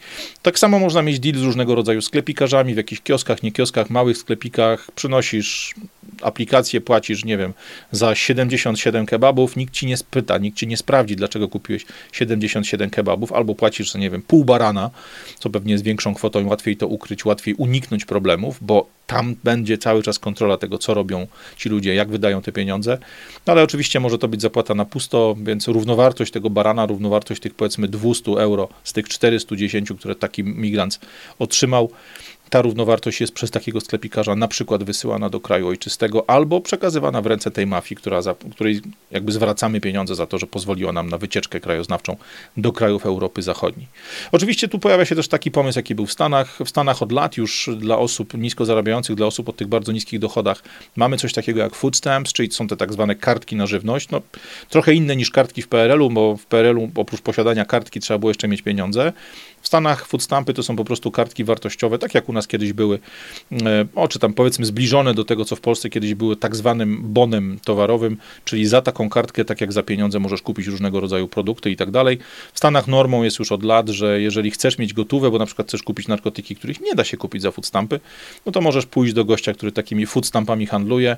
Tak samo można mieć deal z różnego rodzaju sklepikarzami, w jakichś kioskach, nie kioskach, małych sklepikach, przynosisz aplikację, płacisz, nie wiem, za 77 kebabów, nikt ci nie spyta, nikt ci nie sprawdzi, dlaczego kupiłeś 77 kebabów, albo płacisz nie wiem, pół barana, co pewnie jest większą kwotą, łatwiej to ukryć, łatwiej uniknąć problemów, bo tam będzie cały czas kontrola tego, co robią ci ludzie, jak wydają te pieniądze. No ale oczywiście może to być zapłata na pusto, więc równowartość tego barana, równowartość tych powiedzmy 200 euro z tych 410, które taki migrant otrzymał, ta równowartość jest przez takiego sklepikarza na przykład wysyłana do kraju ojczystego albo przekazywana w ręce tej mafii, która za, której jakby zwracamy pieniądze za to, że pozwoliła nam na wycieczkę krajoznawczą do krajów Europy Zachodniej. Oczywiście tu pojawia się też taki pomysł, jaki był w Stanach. W Stanach od lat już dla osób nisko zarabiających, dla osób o tych bardzo niskich dochodach mamy coś takiego jak food stamps, czyli są te tak zwane kartki na żywność. No, trochę inne niż kartki w PRL-u, bo w PRL-u oprócz posiadania kartki trzeba było jeszcze mieć pieniądze. Stanach food stampy to są po prostu kartki wartościowe, tak jak u nas kiedyś były, e, o, czy tam powiedzmy zbliżone do tego, co w Polsce kiedyś były tak zwanym bonem towarowym, czyli za taką kartkę, tak jak za pieniądze możesz kupić różnego rodzaju produkty i tak dalej. W Stanach normą jest już od lat, że jeżeli chcesz mieć gotowe, bo na przykład chcesz kupić narkotyki, których nie da się kupić za food stampy, no to możesz pójść do gościa, który takimi food stampami handluje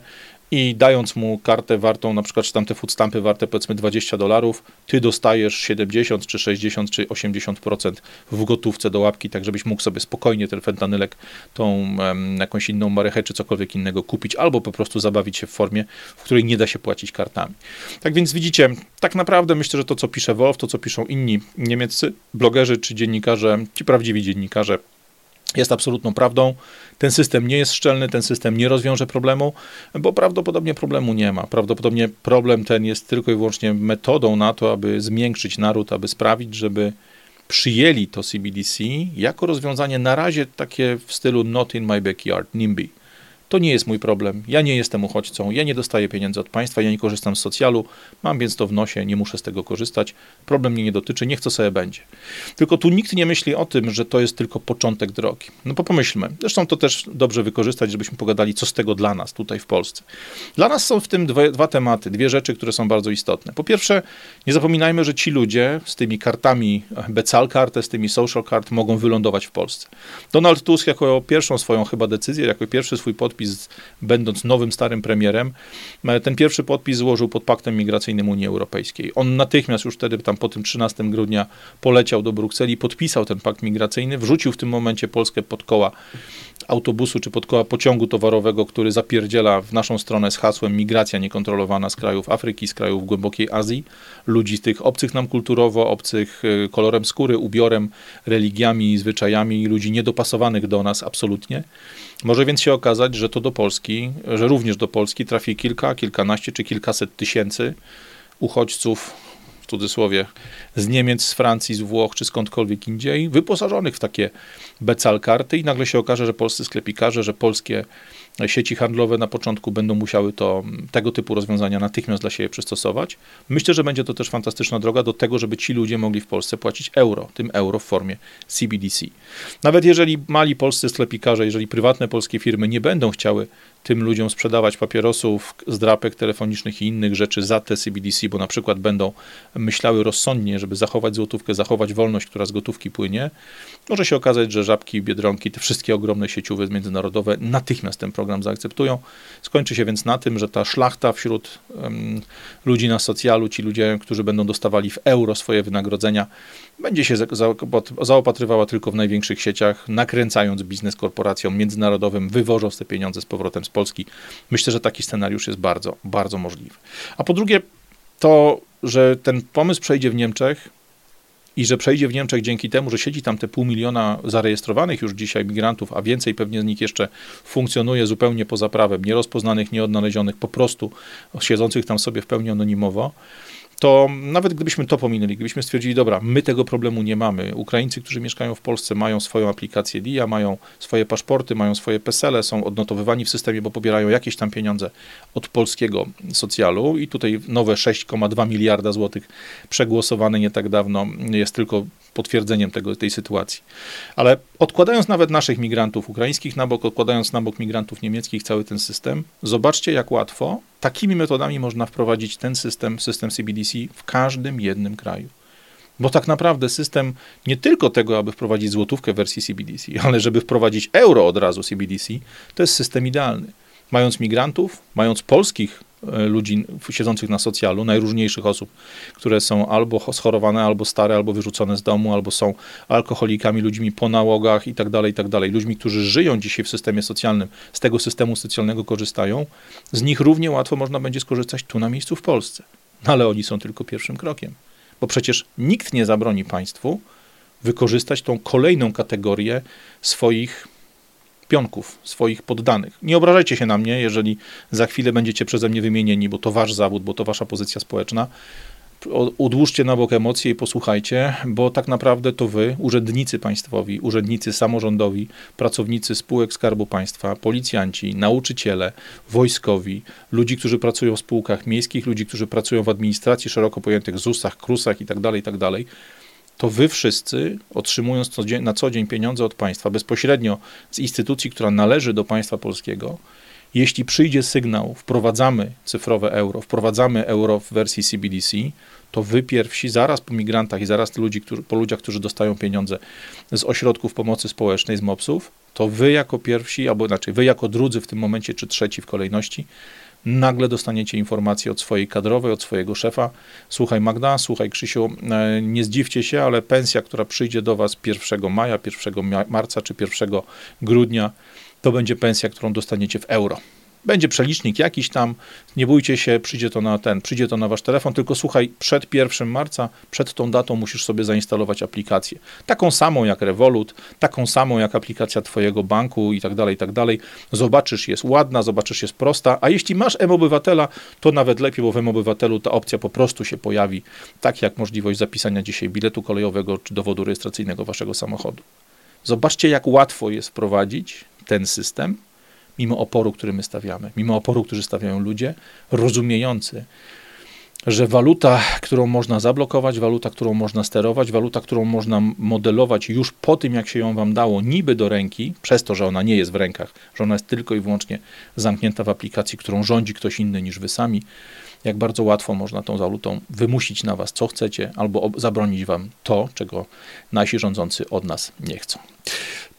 i dając mu kartę wartą, na przykład, czy tam te food stampy warte powiedzmy 20 dolarów, ty dostajesz 70, czy 60, czy 80% w gotówce do łapki, tak żebyś mógł sobie spokojnie ten fentanylek, tą um, jakąś inną marechę, czy cokolwiek innego kupić, albo po prostu zabawić się w formie, w której nie da się płacić kartami. Tak więc widzicie, tak naprawdę myślę, że to, co pisze Wolf, to, co piszą inni niemieccy blogerzy, czy dziennikarze, ci prawdziwi dziennikarze, jest absolutną prawdą. Ten system nie jest szczelny, ten system nie rozwiąże problemu, bo prawdopodobnie problemu nie ma. Prawdopodobnie problem ten jest tylko i wyłącznie metodą na to, aby zmiękczyć naród, aby sprawić, żeby przyjęli to CBDC jako rozwiązanie na razie takie w stylu not in my backyard, NIMBY. To nie jest mój problem. Ja nie jestem uchodźcą, ja nie dostaję pieniędzy od państwa, ja nie korzystam z socjalu, mam więc to w nosie, nie muszę z tego korzystać. Problem mnie nie dotyczy, niech co sobie będzie. Tylko tu nikt nie myśli o tym, że to jest tylko początek drogi. No bo pomyślmy, zresztą to też dobrze wykorzystać, żebyśmy pogadali, co z tego dla nas tutaj w Polsce. Dla nas są w tym dwa, tematy, dwie rzeczy, które są bardzo istotne. Po pierwsze, nie zapominajmy, że ci ludzie z tymi kartami Becal Card, z tymi Social Card mogą wylądować w Polsce. Donald Tusk jako pierwszą swoją chyba decyzję, jako pierwszy swój podpis podpis, będąc nowym, starym premierem, e, ten pierwszy podpis złożył pod paktem migracyjnym Unii Europejskiej. On natychmiast już wtedy, tam po tym 13 grudnia, poleciał do Brukseli, podpisał ten pakt migracyjny, wrzucił w tym momencie Polskę pod koła autobusu czy pod koła pociągu towarowego, który zapierdziela w naszą stronę z hasłem migracja niekontrolowana z krajów Afryki, z krajów głębokiej Azji, ludzi tych obcych nam kulturowo, obcych e, kolorem skóry, ubiorem, religiami, zwyczajami, ludzi niedopasowanych do nas absolutnie. Może więc się okazać, że to do Polski, że również do Polski trafi kilka, kilkanaście czy kilkaset tysięcy uchodźców, w cudzysłowie, z Niemiec, z Francji, z Włoch czy skądkolwiek indziej, wyposażonych w takie becal karty i nagle się okaże, że polscy sklepikarze, że polskie sieci handlowe na początku będą musiały to, tego typu rozwiązania natychmiast dla siebie przystosować. Myślę, że będzie to też fantastyczna droga do tego, żeby ci ludzie mogli w Polsce płacić euro, tym euro w formie CBDC. Nawet jeżeli mali polscy sklepikarze, jeżeli prywatne polskie firmy nie będą chciały tym ludziom sprzedawać papierosów, zdrapek telefonicznych i innych rzeczy za te CBDC, bo na przykład będą myślały rozsądnie, żeby zachować złotówkę, zachować wolność, która z gotówki płynie, może się okazać, że żabki, biedronki, te wszystkie ogromne sieciowe międzynarodowe natychmiast ten program zaakceptują. Skończy się więc na tym, że ta szlachta wśród um, ludzi na socjalu, ci ludzie, którzy będą dostawali w euro swoje wynagrodzenia, będzie się zaopatrywała tylko w największych sieciach, nakręcając biznes korporacjom międzynarodowym, wywożąc te pieniądze z powrotem z Polski. Myślę, że taki scenariusz jest bardzo, bardzo możliwy. A po drugie, to, że ten pomysł przejdzie w Niemczech, i że przejdzie w Niemczech dzięki temu, że siedzi tam te pół miliona zarejestrowanych już dzisiaj migrantów, a więcej pewnie z nich jeszcze funkcjonuje zupełnie poza prawem, nierozpoznanych, nieodnalezionych, po prostu siedzących tam sobie w pełni anonimowo, to nawet gdybyśmy to pominęli, gdybyśmy stwierdzili, dobra, my tego problemu nie mamy. Ukraińcy, którzy mieszkają w Polsce, mają swoją aplikację DIA, mają swoje paszporty, mają swoje PESELE, są odnotowywani w systemie, bo pobierają jakieś tam pieniądze od polskiego socjalu i tutaj nowe 6,2 miliarda złotych przegłosowane nie tak dawno jest tylko potwierdzeniem tego, tej sytuacji. Ale odkładając nawet naszych migrantów ukraińskich na bok, odkładając na bok migrantów niemieckich cały ten system, zobaczcie jak łatwo takimi metodami można wprowadzić ten system, system CBDC w każdym jednym kraju. Bo tak naprawdę system nie tylko tego, aby wprowadzić złotówkę w wersji CBDC, ale żeby wprowadzić euro od razu CBDC, to jest system idealny. Mając migrantów, mając polskich ludzi siedzących na socjalu, najróżniejszych osób, które są albo schorowane, albo stare, albo wyrzucone z domu, albo są alkoholikami, ludźmi po nałogach i tak dalej, i tak dalej. Ludźmi, którzy żyją dzisiaj w systemie socjalnym, z tego systemu socjalnego korzystają, z nich równie łatwo można będzie skorzystać tu na miejscu w Polsce. No ale oni są tylko pierwszym krokiem, bo przecież nikt nie zabroni państwu wykorzystać tą kolejną kategorię swoich pionków, swoich poddanych. Nie obrażajcie się na mnie, jeżeli za chwilę będziecie przeze mnie wymienieni, bo to wasz zawód, bo to wasza pozycja społeczna. Odłóżcie na bok emocje i posłuchajcie, bo tak naprawdę to wy, urzędnicy państwowi, urzędnicy samorządowi, pracownicy spółek Skarbu Państwa, policjanci, nauczyciele, wojskowi, ludzi, którzy pracują w spółkach miejskich, ludzi, którzy pracują w administracji szeroko pojętych ZUS-ach, KRUS-ach itd., tak itd., tak to wy wszyscy, otrzymując na co dzień pieniądze od państwa bezpośrednio z instytucji, która należy do państwa polskiego, jeśli przyjdzie sygnał, wprowadzamy cyfrowe euro, wprowadzamy euro w wersji CBDC, to wy pierwsi, zaraz po migrantach i zaraz ludzi, którzy, po ludziach, którzy dostają pieniądze z ośrodków pomocy społecznej, z MOPS-ów, to wy jako pierwsi, albo inaczej, wy jako drudzy w tym momencie, czy trzeci w kolejności, nagle dostaniecie informację od swojej kadrowej, od swojego szefa. Słuchaj Magda, słuchaj Krzysiu, e, nie zdziwcie się, ale pensja, która przyjdzie do was 1 maja, 1 marca czy 1 grudnia, to będzie pensja, którą dostaniecie w euro. Będzie przelicznik jakiś tam, nie bójcie się, przyjdzie to na ten, przyjdzie to na wasz telefon, tylko słuchaj, przed 1 marca, przed tą datą musisz sobie zainstalować aplikację. Taką samą jak Revolut, taką samą jak aplikacja twojego banku i tak dalej, i tak dalej. Zobaczysz, jest ładna, zobaczysz, jest prosta, a jeśli masz M-Obywatela, to nawet lepiej, bo w M-Obywatelu ta opcja po prostu się pojawi, tak jak możliwość zapisania dzisiaj biletu kolejowego czy dowodu rejestracyjnego waszego samochodu. Zobaczcie, jak łatwo jest wprowadzić ten system, mimo oporu, który my stawiamy, mimo oporu, który stawiają ludzie, rozumiejący, że waluta, którą można zablokować, waluta, którą można sterować, waluta, którą można modelować już po tym, jak się ją wam dało, niby do ręki, przez to, że ona nie jest w rękach, że ona jest tylko i wyłącznie zamknięta w aplikacji, którą rządzi ktoś inny niż wy sami, jak bardzo łatwo można tą walutą wymusić na was, co chcecie, albo zabronić wam to, czego nasi rządzący od nas nie chcą.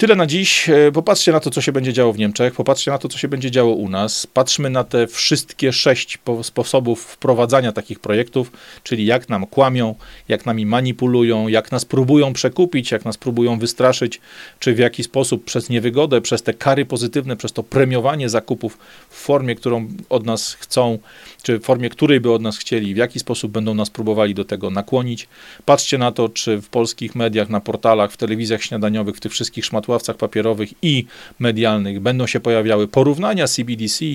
Tyle na dziś. E, popatrzcie na to, co się będzie działo w Niemczech, popatrzcie na to, co się będzie działo u nas. Patrzmy na te wszystkie sześć sposobów wprowadzania takich projektów, czyli jak nam kłamią, jak nami manipulują, jak nas próbują przekupić, jak nas próbują wystraszyć, czy w jaki sposób przez niewygodę, przez te kary pozytywne, przez to premiowanie zakupów w formie, którą od nas chcą, czy w formie, której by od nas chcieli, w jaki sposób będą nas próbowali do tego nakłonić. Patrzcie na to, czy w polskich mediach, na portalach, w telewizjach śniadaniowych, w tych wszystkich szmatławcach papierowych i medialnych będą się pojawiały porównania CBDC,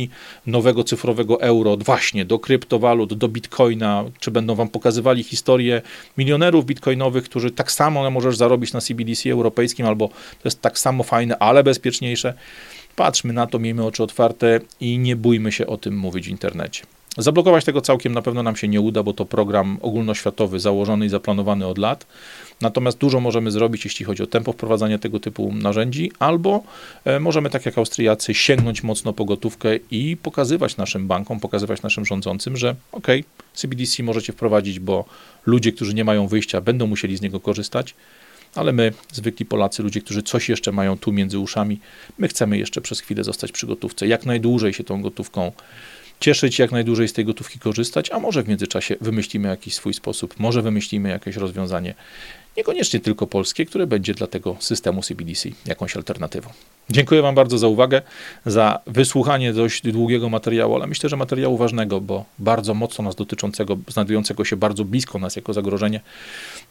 nowego cyfrowego euro, właśnie do kryptowalut, do bitcoina, czy będą wam pokazywali historię milionerów bitcoinowych, którzy tak samo możesz zarobić na CBDC europejskim, albo to jest tak samo fajne, ale bezpieczniejsze. Patrzmy na to, miejmy oczy otwarte i nie bójmy się o tym mówić w internecie. Zablokować tego całkiem na pewno nam się nie uda, bo to program ogólnoświatowy, założony i zaplanowany od lat. Natomiast dużo możemy zrobić, jeśli chodzi o tempo wprowadzania tego typu narzędzi, albo e, możemy, tak jak Austriacy, sięgnąć mocno po gotówkę i pokazywać naszym bankom, pokazywać naszym rządzącym, że ok, CBDC możecie wprowadzić, bo ludzie, którzy nie mają wyjścia, będą musieli z niego korzystać. Ale my, zwykli Polacy, ludzie, którzy coś jeszcze mają tu między uszami, my chcemy jeszcze przez chwilę zostać przy gotówce, jak najdłużej się tą gotówką cieszyć, jak najdłużej z tej gotówki korzystać, a może w międzyczasie wymyślimy jakiś swój sposób, może wymyślimy jakieś rozwiązanie, niekoniecznie tylko polskie, które będzie dla tego systemu CBDC jakąś alternatywą. Dziękuję Wam bardzo za uwagę, za wysłuchanie dość długiego materiału, ale myślę, że materiału ważnego, bo bardzo mocno nas dotyczącego, znajdującego się bardzo blisko nas jako zagrożenie.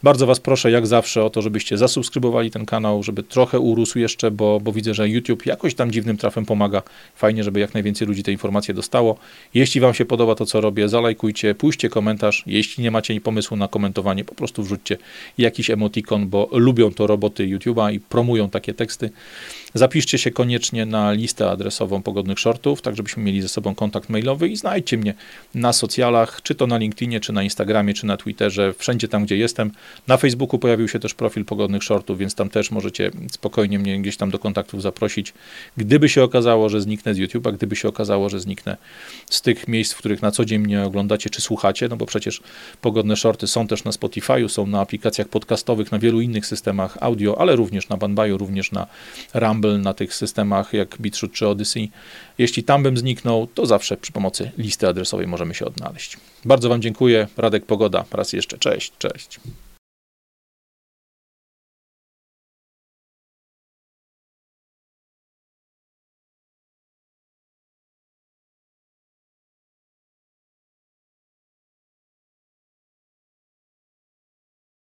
Bardzo Was proszę, jak zawsze, o to, żebyście zasubskrybowali ten kanał, żeby trochę urósł jeszcze, bo, bo widzę, że YouTube jakoś tam dziwnym trafem pomaga. Fajnie, żeby jak najwięcej ludzi te informacje dostało. Jeśli Wam się podoba to, co robię, zalajkujcie, pójście komentarz. Jeśli nie macie pomysłu na komentowanie, po prostu wrzućcie jakiś emotikon, bo lubią to roboty YouTube'a i promują takie teksty. Zapiszcie się koniecznie na listę adresową pogodnych shortów, tak żebyśmy mieli ze sobą kontakt mailowy i znajdźcie mnie na socjalach, czy to na LinkedInie, czy na Instagramie, czy na Twitterze, wszędzie tam, gdzie jestem. Na Facebooku pojawił się też profil pogodnych shortów, więc tam też możecie spokojnie mnie gdzieś tam do kontaktów zaprosić. Gdyby się okazało, że zniknę z YouTube'a, gdyby się okazało, że zniknę z tych miejsc, w których na co dzień mnie oglądacie czy słuchacie, no bo przecież pogodne shorty są też na Spotify'u, są na aplikacjach podcastowych, na wielu innych systemach audio, ale również na Bandbaju, również na Rumble, na tych systemach jak BitShoot czy Odyssey. Jeśli tam bym zniknął, to zawsze przy pomocy listy adresowej możemy się odnaleźć. Bardzo Wam dziękuję. Radek Pogoda. Raz jeszcze cześć, cześć.